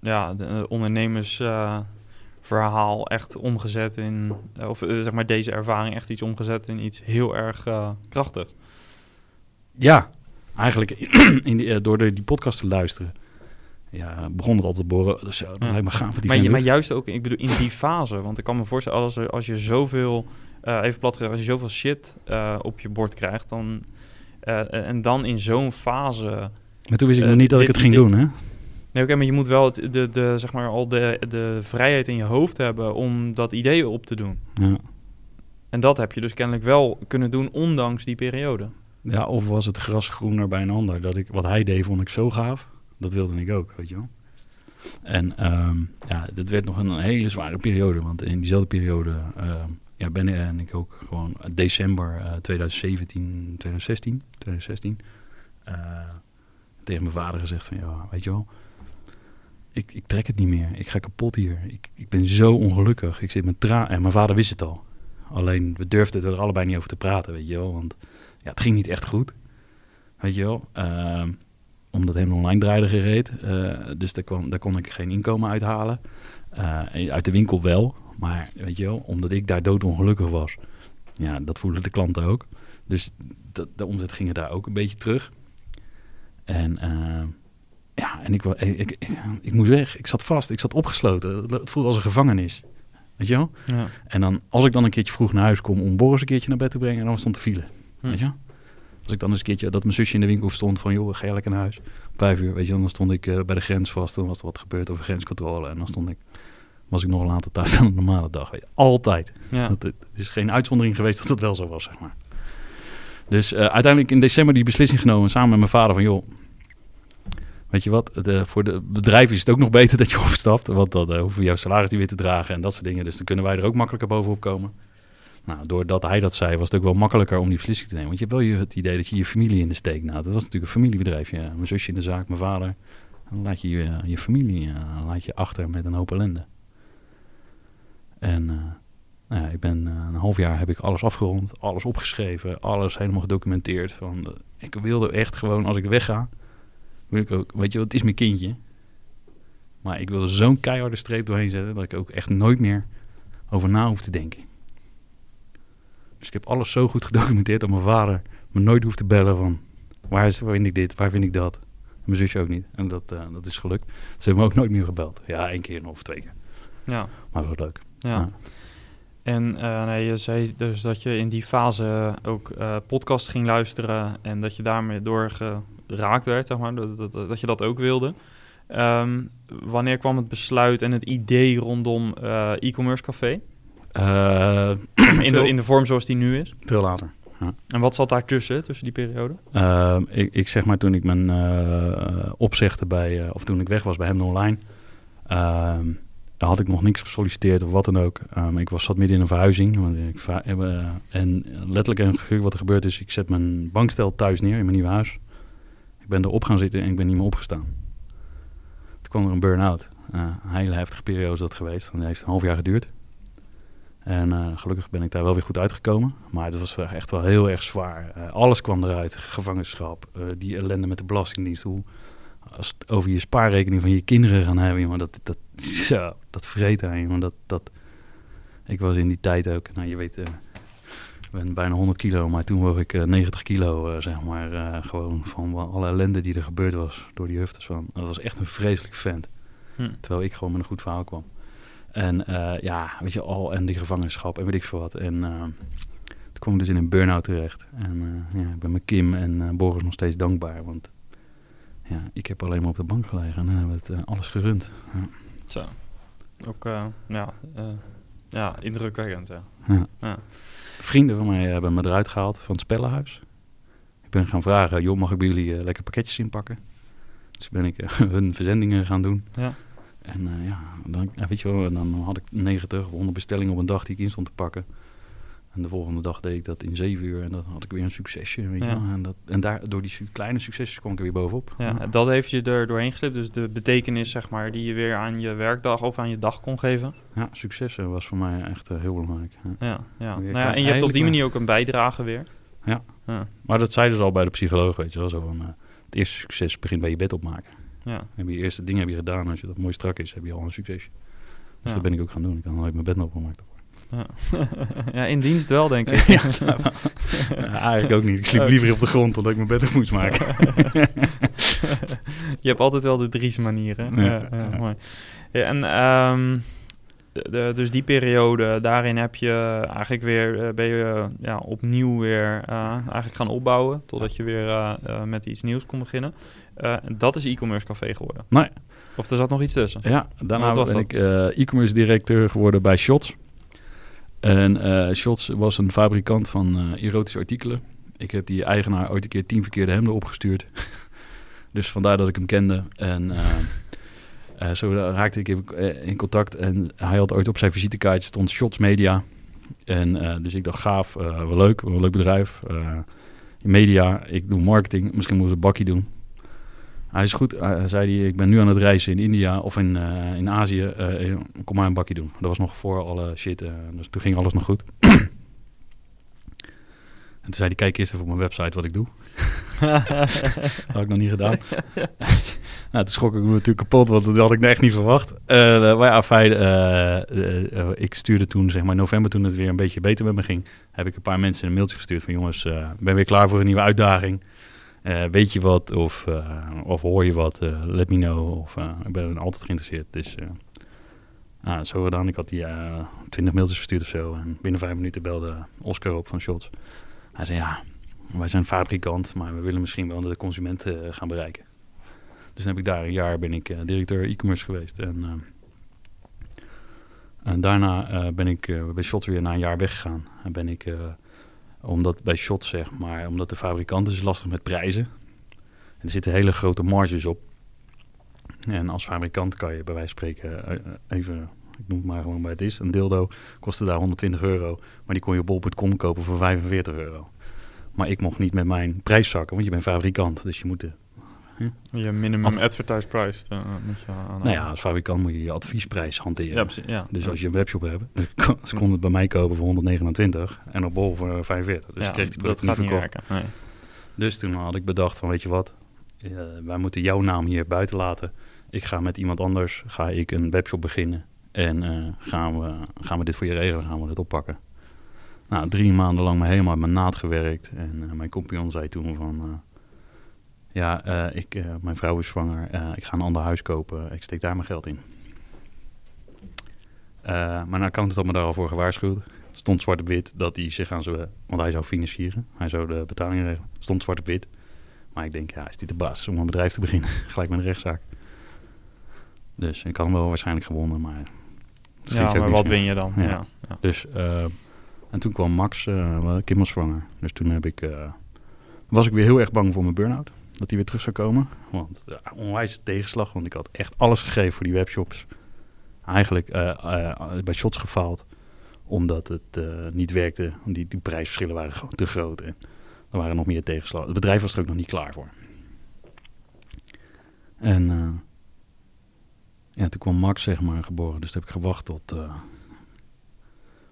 ja, de eh, ondernemersverhaal echt omgezet in, of zeg maar deze ervaring echt iets omgezet in iets heel erg krachtig. Ja, eigenlijk in die, door de, die podcast te luisteren. Ja, begon het altijd te boren. Dus ja, dat Ja. lijkt me gaaf die Maar, maar juist ook, ik bedoel, in die fase, want ik kan me voorstellen, als, er- als je zoveel, eh, even plat gezegd, als je zoveel shit eh, op je bord krijgt, dan, eh, en dan in zo'n fase Maar toen wist ik nog niet dat ik het ging dit- doen, hè? Nee, oké, maar je moet wel het, de, de, zeg maar, al de, de vrijheid in je hoofd hebben om dat idee op te doen. Ja. En dat heb je dus kennelijk wel kunnen doen, ondanks die periode. ja, of was het gras groener bij een ander? Dat ik, wat hij deed vond ik zo gaaf. Dat wilde ik ook, weet je wel. En ehm, ja, dit werd nog een hele zware periode. Want in diezelfde periode ehm, ja, ben en ik ook gewoon december eh, 2017, 2016, 2016 eh, tegen mijn vader gezegd van ja, weet je wel, ik, ik trek het niet meer. Ik ga kapot hier. Ik, ik ben zo ongelukkig. Ik zit met tra En mijn vader wist het al. Alleen we durfden er allebei niet over te praten, weet je wel. Want ja, het ging niet echt goed. Weet je wel. Ehm, omdat hem online draaide gereed. eh, dus daar, kwam, daar kon ik geen inkomen uithalen. Eh, uit de winkel wel. Maar weet je wel, omdat ik daar doodongelukkig was. Ja, dat voelden de klanten ook. Dus de omzet ging er daar ook een beetje terug. En eh, ja, en ik, ik, ik, ik, moest weg. Ik zat vast. Ik zat opgesloten. Het, voelde als een gevangenis. Weet je wel? Ja. En dan, als ik dan een keertje vroeg naar huis kom om Boris een keertje naar bed te brengen, dan stond de file. Hm. Weet je? Als ik dan eens een keertje, dat mijn zusje in de winkel stond van, joh, ga je lekker naar huis? Om vijf uur, weet je, dan stond ik eh, bij de grens vast. Dan was er wat gebeurd over grenscontrole. En dan stond ik, was ik nog later thuis dan een normale dag. Altijd. Ja. Dat, het is geen uitzondering geweest dat het wel zo was, zeg maar. Dus eh, uiteindelijk in december die beslissing genomen samen met mijn vader van, joh, weet je wat, de, voor de bedrijf is het ook nog beter dat je opstapt, want dan eh, hoeven we jouw salaris niet weer te dragen en dat soort dingen. Dus dan kunnen wij er ook makkelijker bovenop komen. Nou, doordat hij dat zei, was het ook wel makkelijker om die beslissing te nemen. Want je hebt wel je, het idee dat je je familie in de steek laat. Dat was natuurlijk een familiebedrijf. Ja. Mijn zusje in de zaak, mijn vader. Dan laat je je, je familie eh, laat je achter met een hoop ellende. En eh, nou ja, ik ben eh, een half jaar heb ik alles afgerond, alles opgeschreven, alles helemaal gedocumenteerd. Van, eh, ik wilde echt gewoon, als ik wegga, wil ik ook, weet je, het is mijn kindje. Maar ik wilde zo'n keiharde streep doorheen zetten dat ik ook echt nooit meer over na hoef te denken. Dus ik heb alles zo goed gedocumenteerd dat mijn vader me nooit hoeft te bellen van waar, is, waar vind ik dit, waar vind ik dat. En mijn zusje ook niet. En dat, dat is gelukt. Ze hebben me ook nooit meer gebeld. Ja, één keer of twee keer. Ja. Maar dat was leuk. Ja. Ja. En eh, nee, je zei dus dat je in die fase ook eh podcast ging luisteren en dat je daarmee door geraakt werd, zeg maar, dat, dat, dat je dat ook wilde. Ehm, wanneer kwam het besluit en het idee rondom eh, e-commerce café? In de, in de vorm zoals die nu is? veel later. En wat zat daartussen, tussen die periode? Ehm, ik, ik zeg maar toen ik mijn eh, opzegde bij, of toen ik weg was bij hem online, ehm, had ik nog niks gesolliciteerd of wat dan ook. Ehm, ik was zat midden in een verhuizing. Want ik va- eh, en letterlijk en wat er gebeurd is, ik zet mijn bankstel thuis neer in mijn nieuwe huis. Ik ben erop gaan zitten en ik ben niet meer opgestaan. Toen kwam er een burn-out. Eh, een hele heftige periode is dat geweest. En die heeft een half jaar geduurd. En eh, gelukkig ben ik daar wel weer goed uitgekomen. Maar het was echt wel heel erg zwaar. Eh, alles kwam eruit. Gevangenschap, eh, die ellende met de Belastingdienst. Hoe, als het over je spaarrekening van je kinderen gaan hebben, dat, dat, zo, dat vreet aan, jongen. Dat, dat, ik was in die tijd ook, nou je weet, eh, ik ben bijna 100 kilo, maar toen woog ik eh, 90 kilo, eh, zeg maar. gewoon van alle ellende die er gebeurd was door die huftes van. Dat was echt een vreselijk vent. Hm. Terwijl ik gewoon met een goed verhaal kwam. En ja, weet je, al en die gevangenschap en weet ik veel wat. En toen kwam ik dus in een burn-out terecht. En ja, ik ben met Kim en Boris nog steeds dankbaar. Want ja, ik heb alleen maar op de bank gelegen en hebben we het alles gerund. Ja. Zo. Ook, eh, ja, eh, ja, indrukwekkend, ja. Ja. Ja. Vrienden van mij hebben me eruit gehaald van het spellenhuis. Ik ben gaan vragen, joh, mag ik bij jullie eh, lekker pakketjes inpakken? Dus ben ik hun verzendingen gaan doen. Ja. En ja, dan, weet je wel, dan had ik 90 of 100 bestellingen op een dag die ik in stond te pakken. En de volgende dag deed ik dat in 7 uur en dan had ik weer een succesje, weet je Ja. wel. En, dat, en daar, door die su- kleine succesjes kwam ik er weer bovenop. Ja, dat heeft je er doorheen gesleept. Dus de betekenis, zeg maar, die je weer aan je werkdag of aan je dag kon geven. Ja, succes eh, was voor mij echt eh, heel belangrijk. Ja. Ja, Nou en je hebt op die manier ook een bijdrage weer. Ja. Maar dat zeiden ze al bij de psycholoog, weet je wel. Zo van, eh, het eerste succes begint bij je bed opmaken. ja. Heb je eerste dingen heb je gedaan. Als je dat mooi strak is, heb je al een succesje. Dus Ja. dat ben ik ook gaan doen. Ik kan nooit mijn bed opgemaakt. Ja. ja, in dienst wel, denk ik. ja, eigenlijk ook niet. Ik sliep liever op de grond dan dat ik mijn bed op moest maken. je hebt altijd wel de Dries manieren. Ja, Ja, mooi. Ja, en ehm, de, dus die periode, daarin heb je eigenlijk weer, eh, ben je eh, ja, opnieuw weer eh, eigenlijk gaan opbouwen. Totdat je weer met iets nieuws kon beginnen. En dat is e-commerce café geworden. Nee. Of er zat nog iets tussen. Ja, daarna was ben dat? ik e-commerce directeur geworden bij Shots. En eh Shots was een fabrikant van eh, erotische artikelen. Ik heb die eigenaar ooit een keer tien verkeerde hemden opgestuurd. dus vandaar dat ik hem kende. En eh, zo raakte ik in contact. En hij had ooit op zijn visitekaartje stond Shots Media. En dus ik dacht, gaaf, wel leuk, wel een leuk bedrijf. Media, ik doe marketing, misschien moeten we een bakkie doen. Hij is goed, eh, zei hij, ik ben nu aan het reizen in India of in, eh, in Azië. eh, kom maar een bakje doen. Dat was nog voor alle shit, dus toen ging alles nog goed. en toen zei hij, kijk eerst even op mijn website wat ik doe. dat had ik nog niet gedaan. nou, toen schrok ik me natuurlijk kapot, want dat had ik echt niet verwacht. Maar ja, fijn, eh, ik stuurde toen, zeg maar in november, toen het weer een beetje beter met me ging, heb ik een paar mensen een mailtje gestuurd van jongens, ben weer klaar voor een nieuwe uitdaging. Eh, weet je wat of, eh, of hoor je wat, eh, let me know. Of, ik ben altijd geïnteresseerd. Dus zo gedaan. Ik had die twintig mailtjes verstuurd of zo. En binnen vijf minuten belde Oscar op van Shots. Hij zei ja, wij zijn fabrikant, maar we willen misschien wel de consument eh, gaan bereiken. Dus dan heb ik daar een jaar ben ik directeur e-commerce geweest. En, en daarna ben ik bij Shots weer na een jaar weggegaan. En ben ik... omdat bij Shots, zeg maar, omdat de fabrikant is lastig met prijzen. En er zitten hele grote marges op. En als fabrikant kan je bij wijze van spreken eh, even, ik noem het maar gewoon bij het is, een dildo kostte daar 120 euro. Maar die kon je op bol.com kopen voor 45 euro. Maar ik mocht niet met mijn prijs zakken, want je bent fabrikant. Dus je moet de, Je minimum Als- advertise price. eh, moet je aan nou ja, als fabrikant moet je je adviesprijs hanteren. ja, precies. Ja. Dus als je een webshop hebt, ze konden het bij mij kopen voor 129 en op bol voor 45. Dus ik kreeg die gaat niet verkocht. Nee. Dus toen had ik bedacht van, weet je wat, eh, wij moeten jouw naam hier buiten laten. Ik ga met iemand anders, ga ik een webshop beginnen. En eh, gaan, we, gaan we dit voor je regelen, gaan we dit oppakken. Nou, drie maanden lang me helemaal uit mijn naad gewerkt. En mijn compagnon zei toen van, ja, eh, ik, eh, mijn vrouw is zwanger, eh, ik ga een ander huis kopen, ik steek daar mijn geld in. Mijn accountant had me daar al voor gewaarschuwd. Stond zwart op wit dat hij zich aan zijn... Want hij zou financieren. Hij zou de betalingen regelen. Stond zwart op wit. Maar ik denk, ja, is dit de baas om een bedrijf te beginnen? Gelijk met een rechtszaak. Dus ik had hem wel waarschijnlijk gewonnen, maar... Ja, maar wat meer. win je dan? Ja. Ja. Ja. Dus, en toen kwam Max, eh Kim was zwanger. Dus toen heb ik, was ik weer heel erg bang voor mijn burn-out. Dat die weer terug zou komen. Want ja, onwijs tegenslag, want ik had echt alles gegeven voor die webshops. Eigenlijk eh, eh, bij shots gefaald. Omdat het eh, niet werkte. Die, die prijsverschillen waren gewoon te groot. En er waren nog meer tegenslag. Het bedrijf was er ook nog niet klaar voor. En ja, toen kwam Max zeg maar geboren. Dus toen heb ik gewacht tot,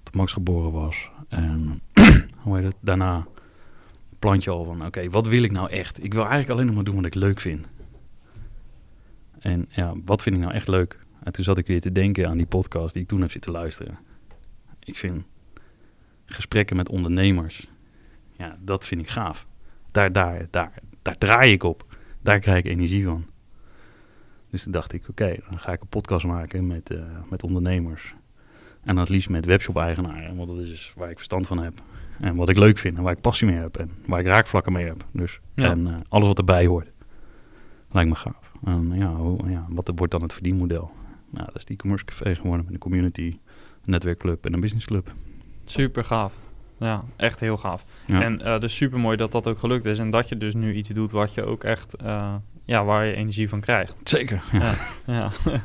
tot Max geboren was. En hoe heet het? Daarna plantje al van, oké, wat wil ik nou echt? Ik wil eigenlijk alleen nog maar doen wat ik leuk vind. En ja, wat vind ik nou echt leuk? En toen zat ik weer te denken aan die podcast die ik toen heb zitten luisteren. Ik vind gesprekken met ondernemers, ja, dat vind ik gaaf. Daar, daar, daar, daar draai ik op. Daar krijg ik energie van. Dus toen dacht ik, oké, dan ga ik een podcast maken met, eh, met ondernemers. En het liefst met webshop-eigenaren, want dat is dus waar ik verstand van heb. En wat ik leuk vind en waar ik passie mee heb en waar ik raakvlakken mee heb. Dus, Ja. En eh, alles wat erbij hoort. Lijkt me gaaf. En ja, hoe, ja, wat wordt dan het verdienmodel? Nou, dat is die e-commerce café geworden met een community, een netwerkclub en een businessclub. Super gaaf. Ja, echt heel gaaf. Ja. En eh, dus super mooi dat dat ook gelukt is. En dat je dus nu iets doet wat je ook echt, eh, ja, waar je energie van krijgt. Zeker. Ja. Ja.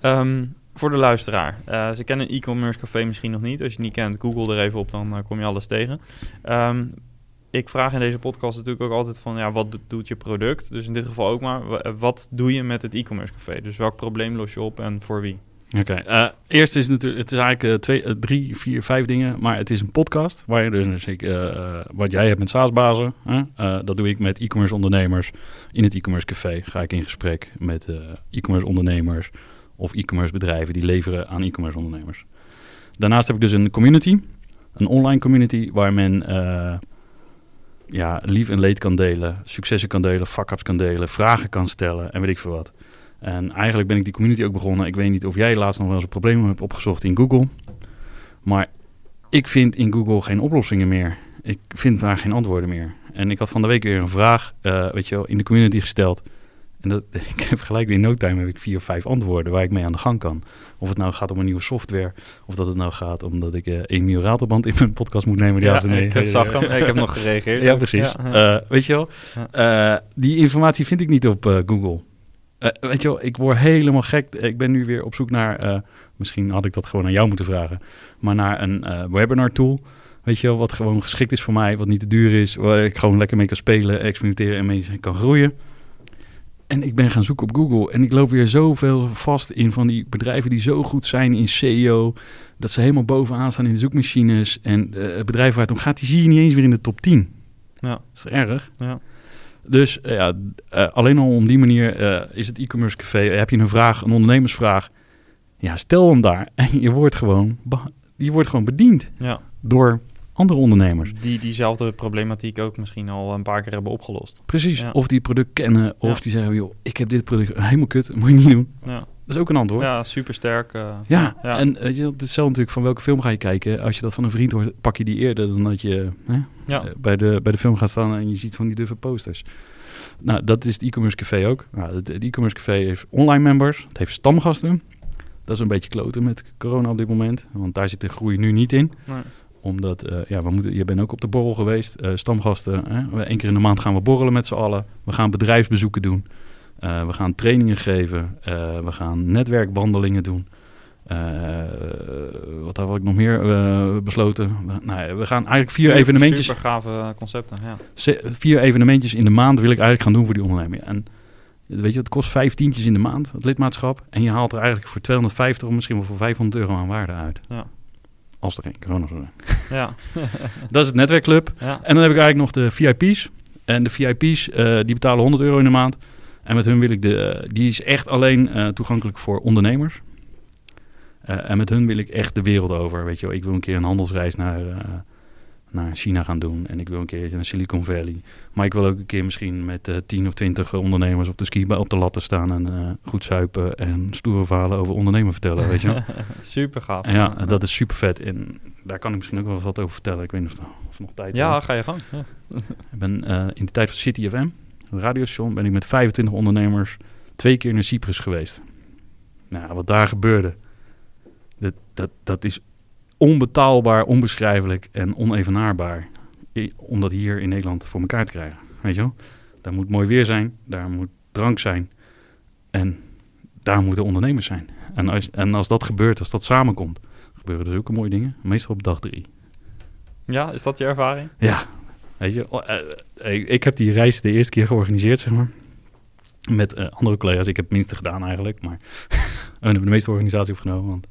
Ehm, voor de luisteraar. eh, ze kennen een e-commerce café misschien nog niet. Als je het niet kent, google er even op, dan eh, kom je alles tegen. Ehm, ik vraag in deze podcast natuurlijk ook altijd van, ja, wat do- doet je product? Dus in dit geval ook maar, wa- wat doe je met het e-commerce café? Dus welk probleem los je op en voor wie? Oké, eh, eerst is het natuurlijk, het is eigenlijk twee, drie, vier, vijf dingen, maar het is een podcast waar je dus, eh, wat jij hebt met SaaS-bazen, dat doe ik met e-commerce ondernemers. In het e-commerce café ga ik in gesprek met e-commerce ondernemers of e-commerce bedrijven die leveren aan e-commerce ondernemers. Daarnaast heb ik dus een community, een online community waar men eh, ja, lief en leed kan delen, successen kan delen, fuck-ups kan delen, vragen kan stellen en weet ik veel wat. En eigenlijk ben ik die community ook begonnen. Ik weet niet of jij laatst nog wel eens een probleem hebt opgezocht in Google. Maar ik vind in Google geen oplossingen meer. Ik vind daar geen antwoorden meer. En ik had van de week weer een vraag, eh, weet je wel, in de community gesteld. En dat, ik heb gelijk weer in no time heb ik vier of vijf antwoorden waar ik mee aan de gang kan. Of het nou gaat om een nieuwe software, of dat het nou gaat omdat ik eh Emiel Ratelband in mijn podcast moet nemen. Ja, of nee? ik zag hem. Ik heb nog gereageerd. Ja, precies. Ja, ja. Eh, weet je wel, Eh, die informatie vind ik niet op Google. Weet je wel, ik word helemaal gek. Ik ben nu weer op zoek naar, misschien had ik dat gewoon aan jou moeten vragen, maar naar een webinar tool. Weet je wel, wat gewoon geschikt is voor mij, wat niet te duur is, waar ik gewoon lekker mee kan spelen, experimenteren en mee kan groeien. En ik ben gaan zoeken op Google en ik loop weer zoveel vast in van die bedrijven die zo goed zijn in SEO, dat ze helemaal bovenaan staan in de zoekmachines. En eh, het bedrijf waar het om gaat, die zie je niet eens weer in de top 10. Ja. Is dat erg? Ja. Dus eh, ja, eh, alleen al om die manier is het e-commerce café. Heb je een vraag, een ondernemersvraag, ja, stel hem daar en je wordt gewoon, je wordt gewoon bediend ja. door andere ondernemers. Die diezelfde problematiek ook misschien al een paar keer hebben opgelost. Precies. Ja. Of die product kennen, of Ja. die zeggen, joh, ik heb dit product helemaal kut, moet je niet doen. Ja, Dat is ook een antwoord. ja super sterk. Ja, Ja. en weet je, het is hetzelfde natuurlijk van welke film ga je kijken. Als je dat van een vriend hoort, pak je die eerder dan dat je hè, ja. eh, bij, de, bij de film gaat staan en je ziet van die duffe posters. Nou, dat is het e-commerce café ook. Nou, het, het e-commerce café heeft online members, het heeft stamgasten. Dat is een beetje kloten met corona op dit moment, want daar zit de groei nu niet in. Nee. Omdat, eh, ja, we moeten, je bent ook op de borrel geweest, eh, stamgasten. Hè? We- Eén keer in de maand gaan we borrelen met z'n allen. We gaan bedrijfsbezoeken doen. Eh, we gaan trainingen geven. We gaan netwerkwandelingen doen. Wat had ik nog meer besloten? We, nou ja, we gaan eigenlijk vier Super- evenementjes, Super gave concepten, ja. vier evenementjes in de maand wil ik eigenlijk gaan doen voor die onderneming. En weet je, het kost vijf tientjes in de maand, het lidmaatschap. En je haalt er eigenlijk voor 250 of misschien wel voor 500 euro aan waarde uit. Ja. Als er geen corona zou zijn. Ja. Dat is het netwerkclub. ja. En dan heb ik eigenlijk nog de VIP's. En de VIP's, eh, die betalen 100 euro in de maand. En met hun wil ik de... eh, die is echt alleen eh, toegankelijk voor ondernemers. En met hun wil ik echt de wereld over. Weet je wel, ik wil een keer een handelsreis naar, naar China gaan doen. En ik wil een keer naar Silicon Valley. Maar ik wil ook een keer misschien met eh 10 of 20 ondernemers op de ski op de latten staan. En eh, goed zuipen en stoere verhalen over ondernemen vertellen, weet je super gaaf. En ja, dat is super vet. En daar kan ik misschien ook wel wat over vertellen. Ik weet niet of, of nog tijd Ja, ga je gang. Ja. Ik ben eh, in de tijd van City FM, een radiostation, ben ik met 25 ondernemers twee keer naar Cyprus geweest. Nou, wat daar gebeurde, dat, dat, dat is onbetaalbaar, onbeschrijfelijk en onevenaarbaar. Om dat hier in Nederland voor elkaar te krijgen. Weet je wel? Daar moet mooi weer zijn, daar moet drank zijn en daar moeten ondernemers zijn. En als, en als dat gebeurt, als dat samenkomt, gebeuren er zulke mooie dingen. Meestal op dag drie. ja, is dat je ervaring? Ja, weet je, eh, ik, ik heb die reis de eerste keer georganiseerd, zeg maar. Met eh, andere collega's. Ik heb het minste gedaan eigenlijk, maar we hebben de meeste organisatie opgenomen. Want...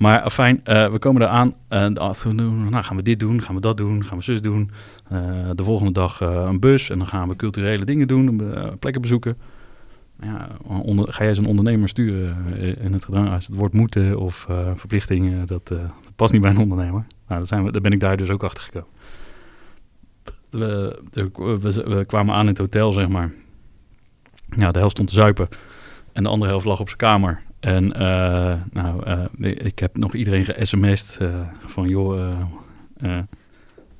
Maar fijn, we komen eraan. En nou, gaan we dit doen, gaan we dat doen, gaan we zus doen. Eh, de volgende dag eh, een bus en dan gaan we culturele dingen doen, eh, plekken bezoeken. Ja, ga jij zo'n ondernemer sturen eh, en het gedrag als het woord moeten of eh, verplichtingen, dat, eh, dat past niet bij een ondernemer. Nou, dat zijn we, daar ben ik daar dus ook achter gekomen. We, we, we, we kwamen aan in het hotel, zeg maar. Ja, de helft stond te zuipen. En de andere helft lag op zijn kamer. En eh, nou, eh, ik heb nog iedereen ge-sms'd eh, van... joh,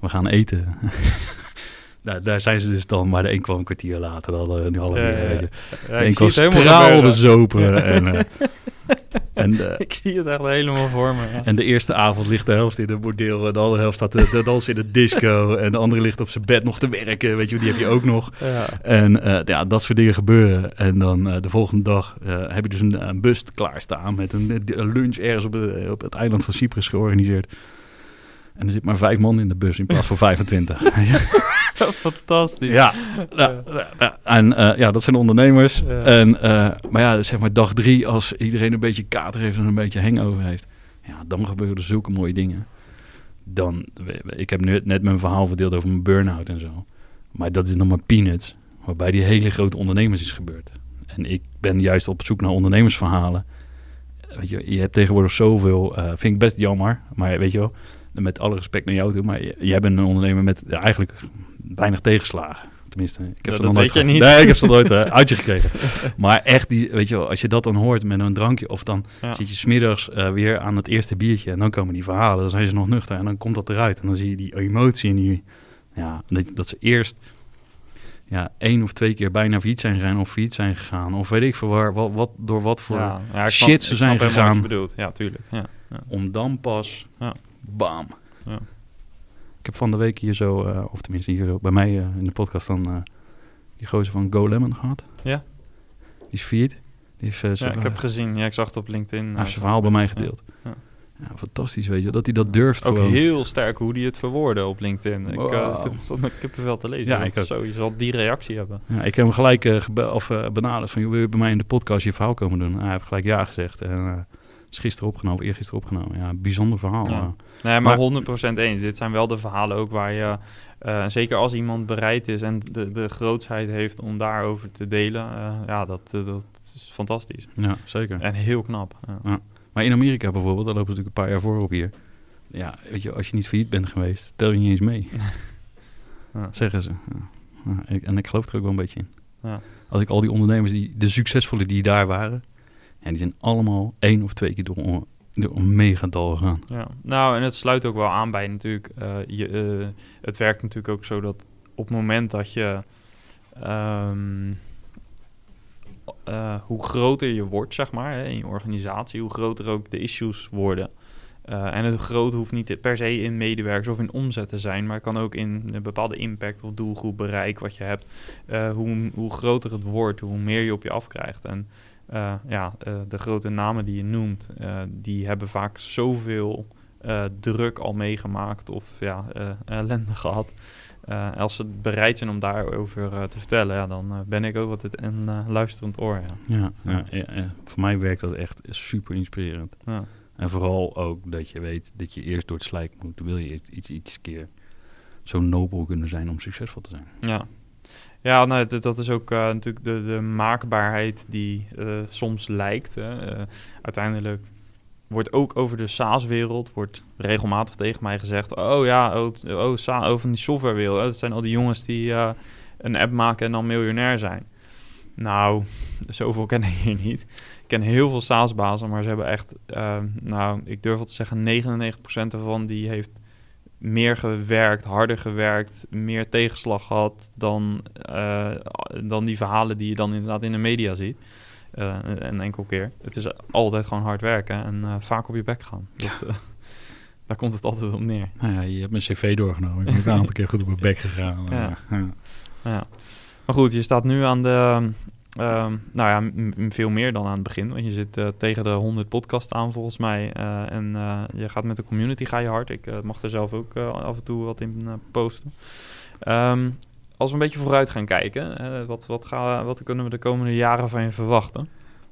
we gaan eten. nou, daar zijn ze dus dan. Maar de een kwam een kwartier later. Dan, nu half uur, ja, ja. De een kwam helemaal. En, En, Ik zie het echt helemaal voor me. Ja. en de eerste avond ligt de helft in het bordeel. En de andere helft staat te, dansen in de disco. En de andere ligt op zijn bed nog te werken. Weet je, die heb je ook nog. Ja. En eh, ja, dat soort dingen gebeuren. En dan eh, de volgende dag eh, heb je dus een, een bus klaarstaan met een, een lunch ergens op, het- op het eiland van Cyprus georganiseerd. En er zit maar vijf man in de bus in plaats van 25. Fantastisch. ja, ja, ja. en eh, ja, dat zijn ondernemers. Ja. En, eh, maar ja, zeg maar dag drie, als iedereen een beetje kater heeft en een beetje hangover heeft. Ja, dan gebeuren er zulke mooie dingen. Dan, ik heb nu net mijn verhaal verdeeld over mijn burn-out en zo. Maar dat is nog maar peanuts. Waarbij die hele grote ondernemers is gebeurd. En ik ben juist op zoek naar ondernemersverhalen. Weet je, je hebt tegenwoordig zoveel, eh, vind ik best jammer. Maar weet je wel, met alle respect naar jou toe. Maar jij bent een ondernemer met ja, eigenlijk weinig tegenslagen. Tenminste, ik heb Ja, ze dat nooit weet je ge- niet. Nee, ik heb ze nooit eh, uit je gekregen. Maar echt, die, weet je wel, als je dat dan hoort met een drankje... of dan Ja. zit je smiddags eh, weer aan het eerste biertje... en dan komen die verhalen, dan zijn ze nog nuchter... en dan komt dat eruit. En dan zie je die emotie en die... Ja, dat, dat ze eerst ja, één of twee keer bijna failliet zijn gegaan... of failliet zijn gegaan. Of weet ik veel waar, wat, wat, door wat voor... Ja, ja, ik shit snap- ze zijn gegaan. Ja, tuurlijk. Ja. Om dan pas... Ja. Bam. Heb van de week hier zo... eh, of tenminste hier zo, bij mij eh, in de podcast dan... eh, die gozer van Go Lemon gehad. Ja. Die is. Die heeft, Ja, ik heb het gezien. Ja, ik zag het op LinkedIn. hij heeft zijn verhaal bij mij gedeeld. Ja. Ja, fantastisch, weet je. Dat hij dat durft Ook gewoon. heel sterk hoe die het verwoordde op LinkedIn. Ik, eh, ik stond met kippenvel te lezen. Ja, ik ook. Zo, je zal die reactie hebben. Ja, ik heb hem gelijk of, benaderd van... joh, wil je bij mij in de podcast je verhaal komen doen? hij heeft gelijk ja gezegd. En is gisteren opgenomen, eergisteren opgenomen. Ja, bijzonder verhaal. Ja. Nee, maar, Maar- 100% eens. Dit zijn wel de verhalen ook waar je... eh, zeker als iemand bereid is en de, de grootsheid heeft om daarover te delen. eh, ja, dat, eh, dat is fantastisch. ja, zeker. En heel knap. Ja. Maar in Amerika bijvoorbeeld, daar lopen ze natuurlijk een paar jaar voor op hier. Ja, weet je, als je niet failliet bent geweest, tel je niet eens mee. Ja. Zeggen ze. En ik geloof er ook wel een beetje in. Ja. Als ik al die ondernemers, die, de succesvolle die daar waren... En die zijn allemaal één of twee keer door, door een megadal gegaan. Ja, nou en het sluit ook wel aan bij natuurlijk. eh, je, eh, het werkt natuurlijk ook zo dat op het moment dat je. ehm, eh, hoe groter je wordt, zeg maar, hè, in je organisatie, hoe groter ook de issues worden. En het groot hoeft niet per se in medewerkers of in omzet te zijn, maar kan ook in een bepaalde impact of doelgroep bereik wat je hebt. Hoe, hoe groter het wordt, hoe meer je op je afkrijgt. En eh, ja, eh, de grote namen die je noemt, eh, die hebben vaak zoveel eh, druk al meegemaakt of ja, eh, ellende gehad. Eh, als ze bereid zijn om daarover te vertellen, ja, dan ben ik ook wat het een eh, luisterend oor. Ja. Ja, ja, ja, ja. voor mij werkt dat echt super inspirerend. Ja. En vooral ook dat je weet dat je eerst door het slijk moet. Wil je iets, iets, iets keer zo nobel kunnen zijn om succesvol te zijn. Ja, ja nou, dat, is ook eh, natuurlijk de, de maakbaarheid die eh, soms lijkt. Hè. Eh, uiteindelijk wordt ook over de SaaS-wereld wordt regelmatig tegen mij gezegd... oh ja, oh, oh, Sa- oh die softwarewereld. Oh, dat zijn al die jongens die een app maken en dan miljonair zijn. Nou, zoveel ken ik hier niet. Ik ken heel veel SaaS-bazen, maar ze hebben echt... nou, ik durf wel te zeggen, 99% ervan die heeft meer gewerkt, harder gewerkt, meer tegenslag gehad dan, eh, dan die verhalen die je dan inderdaad in de media ziet. Eh, een enkel keer. Het is altijd gewoon hard werken en eh, vaak op je bek gaan. Dat, daar komt het altijd op neer. Nou ja, je hebt mijn cv doorgenomen. Ik ben een aantal keer goed op mijn bek gegaan. Eh, ja. Ja. Maar goed, je staat nu aan de... ehm, nou ja, veel meer dan aan het begin. Want je zit eh, tegen de 100 podcast aan volgens mij. eh, en eh, je gaat met de community ga je hard. Ik mag er zelf ook af en toe wat in posten. Ehm, als we een beetje vooruit gaan kijken. wat, wat, gaan, wat kunnen we de komende jaren van je verwachten?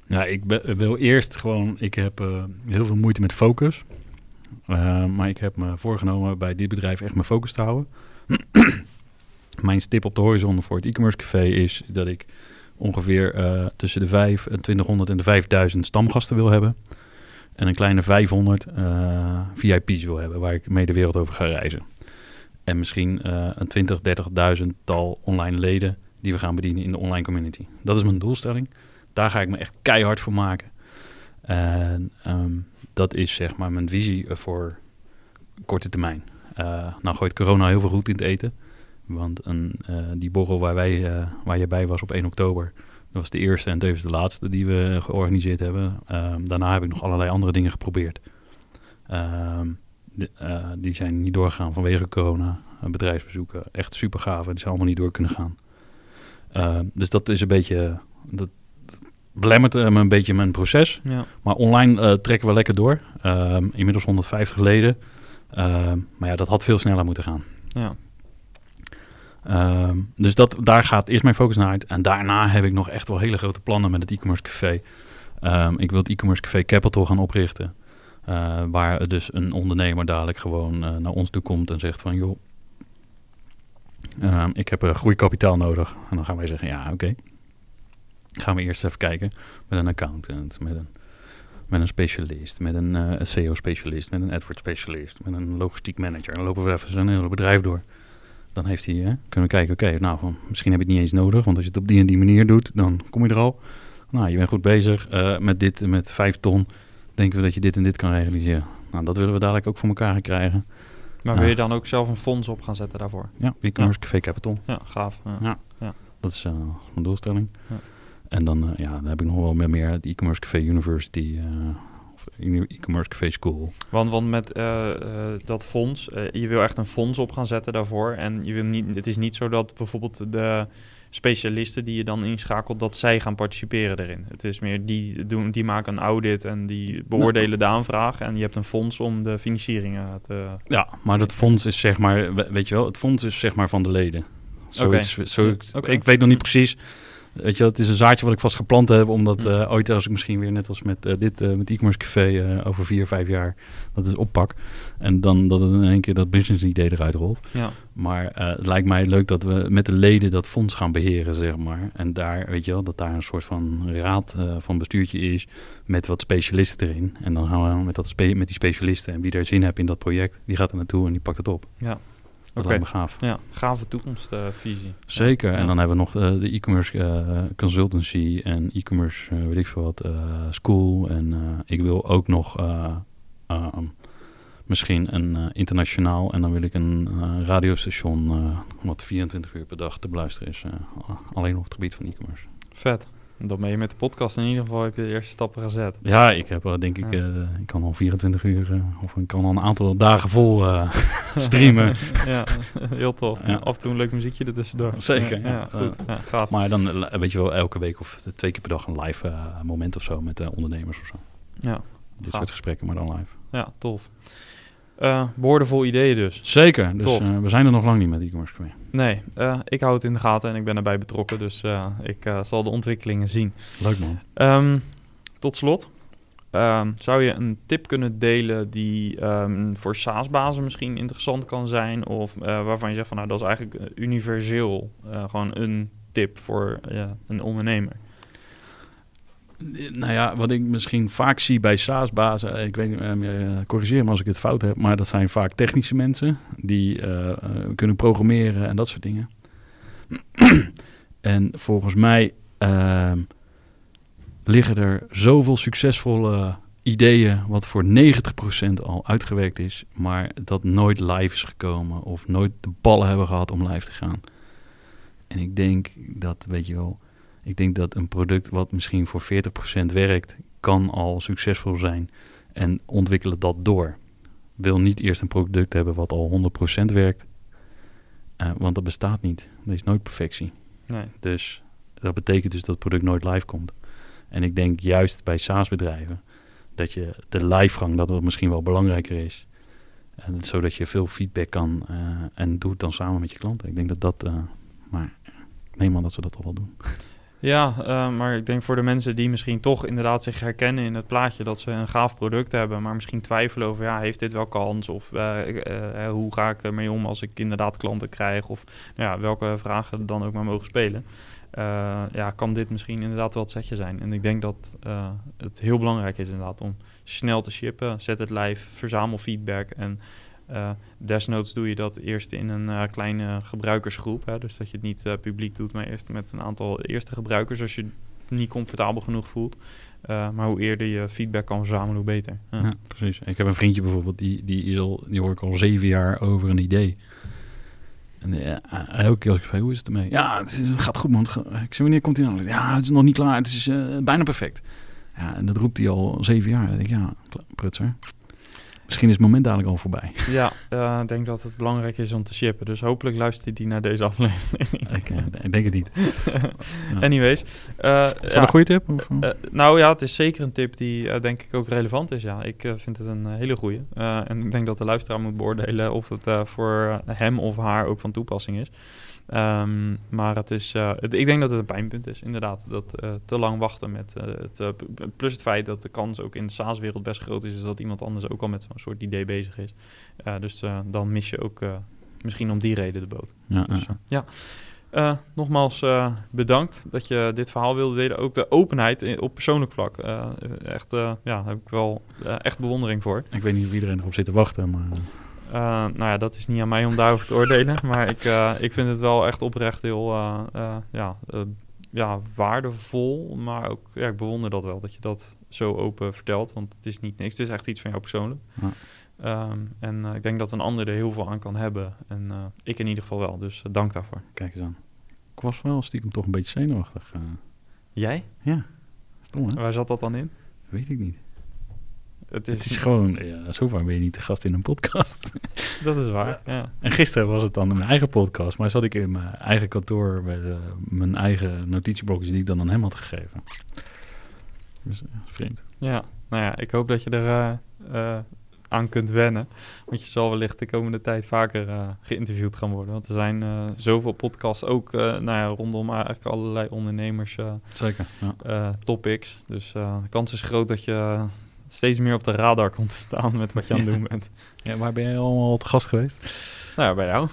Ja, ik wil eerst gewoon... Ik heb heel veel moeite met focus. Eh, maar ik heb me voorgenomen bij dit bedrijf echt mijn focus te houden. Mijn stip op de horizon voor het e-commerce café is dat ik ongeveer eh, tussen de 5 en 2200 en de 5000 stamgasten wil hebben. En een kleine 500 eh, VIP's wil hebben, waar ik mee de wereld over ga reizen. En misschien eh, een 20, 30.000 tal online leden die we gaan bedienen in de online community. Dat is mijn doelstelling. Daar ga ik me echt keihard voor maken. En ehm, dat is zeg maar mijn visie eh, voor korte termijn. Eh, nou gooit corona heel veel goed in het eten. Want een, eh, die borrel waar, wij, eh, waar je bij was op 1 oktober, Dat was de eerste en tevens de laatste die we georganiseerd hebben. Ehm, daarna heb ik nog allerlei andere dingen geprobeerd. Ehm, de- eh, die zijn niet doorgegaan vanwege corona. Bedrijfsbezoeken, echt super gaaf. Die zijn allemaal niet door kunnen gaan. Ehm, dus dat is een beetje... Dat belemmert me een beetje mijn proces. Ja. Maar online trekken we lekker door. Inmiddels 150 leden. Maar ja, dat had veel sneller moeten gaan. Ja. Ehm, dus dat, daar gaat eerst mijn focus naar uit. En daarna heb ik nog echt wel hele grote plannen met het e-commerce café. Ehm, ik wil het e-commerce café Capital gaan oprichten. Eh, waar dus een ondernemer dadelijk gewoon eh, naar ons toe komt en zegt van... joh, ehm, ik heb een groeikapitaal nodig. En dan gaan wij zeggen, ja oké. Gaan we eerst even kijken met een accountant, met een, met een specialist, met een SEO-specialist, met een AdWords-specialist, met een logistiek manager. Dan lopen we even zijn hele bedrijf door. Dan heeft hij, hè, kunnen we kijken, oké, nou, van, misschien heb je het niet eens nodig, want als je het op die en die manier doet, dan kom je er al. Nou, je bent goed bezig eh, met dit, met vijf ton, denken we dat je dit en dit kan realiseren. Nou, dat willen we dadelijk ook voor elkaar gaan krijgen. Maar wil je dan ook zelf een fonds op gaan zetten daarvoor? Ja, e-commerce café capital. Ja, gaaf. Ja. Ja. Dat is eh, mijn doelstelling. Ja. En dan, eh, ja, dan heb ik nog wel meer, meer het e-commerce café university, of e-commerce café school. Want, want met eh, eh, dat fonds, eh, je wil echt een fonds op gaan zetten daarvoor. En je wil niet, het is niet zo dat bijvoorbeeld de specialisten die je dan inschakelt, dat zij gaan participeren erin. Het is meer, die, doen, die maken een audit en die beoordelen de aanvraag. En je hebt een fonds om de financieringen te... Ja, maar dat fonds is zeg maar, we- weet je wel, het fonds is zeg maar van de leden. Zoiets, zoiets, Oké. Ik weet nog niet precies. Weet je, het is een zaadje wat ik vast geplant heb, omdat Hm. eh, ooit als ik misschien weer net als met eh, dit, eh, met e-commerce café over vier, vijf jaar, dat is oppak. En dan dat het in één keer dat business idee eruit rolt. Ja, Maar het lijkt mij leuk dat we met de leden dat fonds gaan beheren, zeg maar. En daar, weet je wel, dat daar een soort van raad van bestuurtje is met wat specialisten erin. En dan gaan we met, dat spe- met die specialisten en wie er zin heeft in dat project, die gaat er naartoe en die pakt het op. ja. Dat lijkt me gaaf. Ja, gave toekomstvisie. Zeker. Ja. En dan hebben we nog eh, de e-commerce eh, consultancy en e-commerce, eh, weet ik veel wat, eh, school. En eh, ik wil ook nog eh, eh, misschien een eh, internationaal en dan wil ik een eh, radiostation eh, wat 24 uur per dag te beluisteren is. eh, alleen op het gebied van e-commerce. Vet. Dan ben je met de podcast in ieder geval heb je de eerste stappen gezet. Ja, ik heb eh, denk ik, eh, ik kan al 24 uur eh, of ik kan al een aantal dagen vol streamen. ja, heel tof. Ja. Af en toe een leuk muziekje er tussendoor. Zeker, Ja, goed. Ja, gaaf. Maar dan weet je wel, elke week of twee keer per dag een live moment of zo met ondernemers of zo. Ja, Dit Gaaf. soort gesprekken, maar dan live. ja tof. Eh boordevol ideeën dus. Zeker. Dus Tof. eh, we zijn er nog lang niet met e-commerce café. Nee, eh, ik hou het in de gaten en ik ben erbij betrokken. Dus ik zal de ontwikkelingen zien. Leuk man. Ehm, tot slot. ehm, zou je een tip kunnen delen die ehm, voor SaaS-bazen misschien interessant kan zijn? Of waarvan je zegt van nou dat is eigenlijk universeel gewoon een tip voor een ondernemer? Nou ja, wat ik misschien vaak zie bij SaaS-bazen, ik weet niet, eh, eh, corrigeer me als ik het fout heb, maar dat zijn vaak technische mensen die eh, eh, kunnen programmeren en dat soort dingen. en volgens mij ehm, liggen er zoveel succesvolle ideeën wat voor 90% al uitgewerkt is, maar dat nooit live is gekomen of nooit de ballen hebben gehad om live te gaan. En ik denk dat, weet je wel, ik denk dat een product wat misschien voor 40% werkt, kan al succesvol zijn en ontwikkelen dat door. Wil niet eerst een product hebben wat al 100% werkt, eh, want dat bestaat niet. Er is nooit perfectie. Nee. Dus dat betekent dus dat het product nooit live komt. En ik denk juist bij SaaS-bedrijven dat je de livegang, dat dat misschien wel belangrijker is. En zodat je veel feedback kan eh, en doe het dan samen met je klanten. Ik denk dat dat, eh, maar neem aan dat ze dat al wel doen. Ja, eh, maar ik denk voor de mensen die misschien toch inderdaad zich herkennen in het plaatje dat ze een gaaf product hebben, maar misschien twijfelen over, ja, heeft dit wel kans? Of eh, eh, hoe ga ik ermee om als ik inderdaad klanten krijg? Of nou ja, welke vragen dan ook maar mogen spelen. Ja, kan dit misschien inderdaad wel het setje zijn. En ik denk dat het heel belangrijk is inderdaad om snel te shippen. Zet het live, verzamel feedback en eh, desnoods doe je dat eerst in een eh, kleine gebruikersgroep. Hè? Dus dat je het niet eh, publiek doet, maar eerst met een aantal eerste gebruikers als je niet comfortabel genoeg voelt. Maar hoe eerder je feedback kan verzamelen, hoe beter. Precies. Ik heb een vriendje bijvoorbeeld, die, die, is al, die hoor ik al zeven jaar over een idee. En elke keer als ik vraag, hoe is het ermee? Ja, het, gaat goed man. Ik zeg, wanneer komt hij dan? Ja, het is nog niet klaar. Het is bijna perfect. Ja, en dat roept hij al zeven jaar. Dan denk ik, ja, prutser. Misschien is het moment dadelijk al voorbij. Ja, eh, ik denk dat het belangrijk is om te shippen. Dus hopelijk luistert hij naar deze aflevering. ik, eh, ik denk het niet. Anyways. eh, Is dat ja, een goede tip? Of? nou ja, het is zeker een tip die denk ik ook relevant is. Ja, ik vind het een hele goeie. Eh, en ik denk dat de luisteraar moet beoordelen of het voor hem of haar ook van toepassing is. Ehm, maar het is, het- ik denk dat het een pijnpunt is, inderdaad. Dat te lang wachten met het. plus het feit dat de kans ook in de SaaS-wereld best groot is, is dat iemand anders ook al met zo'n soort idee bezig is. Dus eh, dan mis je ook eh, misschien om die reden de boot. ja, Dus, ja. eh, nogmaals bedankt dat je dit verhaal wilde delen. Ook de openheid in- op persoonlijk vlak. Echt, ja, daar heb ik wel echt bewondering voor. Ik weet niet of iedereen erop zit te wachten, maar... Nou ja, dat is niet aan mij om daarover te oordelen. Maar ik, ik vind het wel echt oprecht heel ja, ja, waardevol. Maar ook, ja, ik bewonder dat wel, dat je dat zo open vertelt. Want het is niet niks, het is echt iets van jou persoonlijk. Ja. Ehm, en eh, ik denk dat een ander er heel veel aan kan hebben. En eh, ik in ieder geval wel, dus eh, dank daarvoor. Kijk eens aan. Ik was wel stiekem toch een beetje zenuwachtig. Jij? ja, stom hè? Waar zat dat dan in? Weet ik niet. Het is, Het is gewoon, ja, zo vaak ben je niet te gast in een podcast. Dat is waar, ja. En gisteren was het dan in mijn eigen podcast, maar zat ik in mijn eigen kantoor eh, mijn eigen notitieblokjes die ik dan aan hem had gegeven. Dus eh, vreemd. Ja, nou ja, ik hoop dat je er eh, eh, aan kunt wennen. Want je zal wellicht de komende tijd vaker geïnterviewd gaan worden. Want er zijn zoveel podcasts, ook nou ja, rondom eigenlijk allerlei ondernemers Zeker. Ja. topics. Dus de kans is groot dat je steeds meer op de radar komt te staan met wat je aan het doen bent. ja, waar ben je allemaal te gast geweest? Nou bij jou.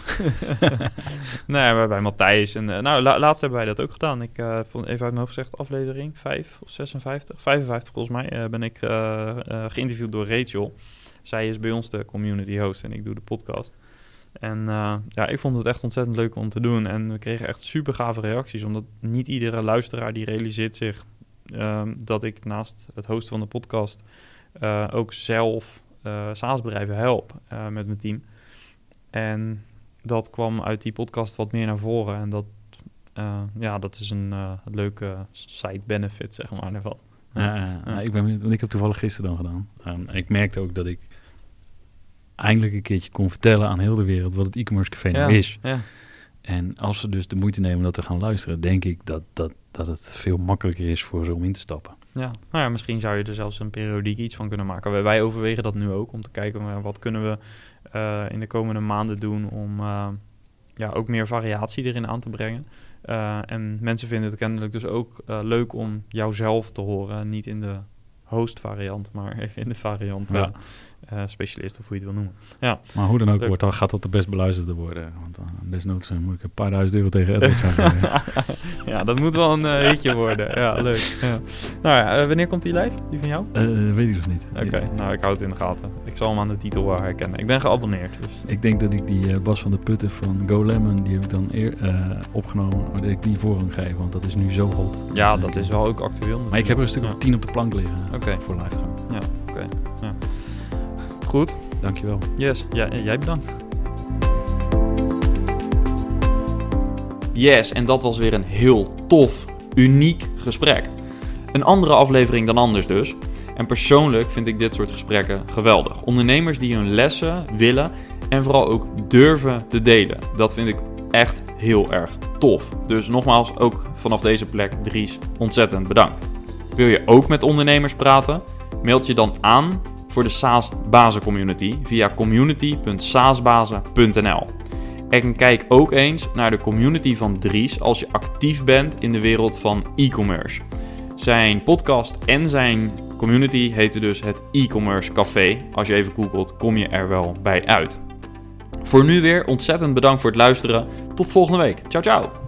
nee, bij, bij Matthijs. En, eh, nou, la- laatst hebben wij dat ook gedaan. Ik eh, vond even uit mijn hoofd gezegd, aflevering 5 of 56, 55 volgens mij, eh, ben ik geïnterviewd door Rachel. Zij is bij ons de community host en ik doe de podcast. En ja, ik vond het echt ontzettend leuk om te doen. En we kregen echt super gave reacties, omdat niet iedere luisteraar die realiseert zich ehm, dat ik naast het hosten van de podcast eh, ook zelf eh SaaS-bedrijven help eh, met mijn team. En dat kwam uit die podcast wat meer naar voren. En dat, ja, dat is een leuke side benefit, zeg maar, daarvan. Ja, ja, ja. ik ben benieuwd, want ik heb toevallig gisteren dan gedaan. Ehm, en ik merkte ook dat ik eindelijk een keertje kon vertellen aan heel de wereld wat het e-commerce café nou is. Ja, En als ze dus de moeite nemen om dat te gaan luisteren, denk ik dat, dat, dat het veel makkelijker is voor ze om in te stappen. ja. Nou ja, misschien zou je er zelfs een periodiek iets van kunnen maken. Wij, overwegen dat nu ook, om te kijken wat kunnen we uh, in de komende maanden doen om uh, ja, ook meer variatie erin aan te brengen. Uh, en mensen vinden het kennelijk dus ook leuk om jouzelf te horen, niet in de host variant, maar even in de variant ja. Uh, specialist of hoe je het wil noemen. Ja. Maar hoe dan ook, wordt, dan gaat dat de best beluisterde worden. Want desnoods moet ik een paar duizend euro tegen Edward zeggen. ja, dat moet wel een uh, hitje worden. Ja, leuk. Ja. Nou ja, uh, wanneer komt die live? Die van jou? Weet ik nog niet. Oké, okay, nou ik hou het in de gaten. Ik zal hem aan de titel wel herkennen. Ik ben geabonneerd. Dus. Ik denk dat ik die Bas van de Putten van Go Lemon, die heb ik dan eer, opgenomen. Maar dat ik die voorrang geef, want dat is nu zo hot. Ja, dat is wel ook actueel. Maar ik heb er een stuk of tien op de plank liggen okay. voor live gaan. Ja, oké. Okay. Ja. Goed. Dankjewel. Yes, ja, jij bedankt. Yes, en dat was weer een heel tof, uniek gesprek. Een andere aflevering dan anders dus. En persoonlijk vind ik dit soort gesprekken geweldig. Ondernemers die hun lessen willen en vooral ook durven te delen. Dat vind ik echt heel erg tof. Dus nogmaals, ook vanaf deze plek, Dries, ontzettend bedankt. Wil je ook met ondernemers praten? Meld je dan aan voor de SaaS Bazen Community via community.saasbazen.nl. En kijk ook eens naar de community van Dries als je actief bent in de wereld van e-commerce. Zijn podcast en zijn community heten dus het e-commerce café. Als je even googelt, kom je er wel bij uit. Voor nu weer ontzettend bedankt voor het luisteren. Tot volgende week. Ciao, ciao.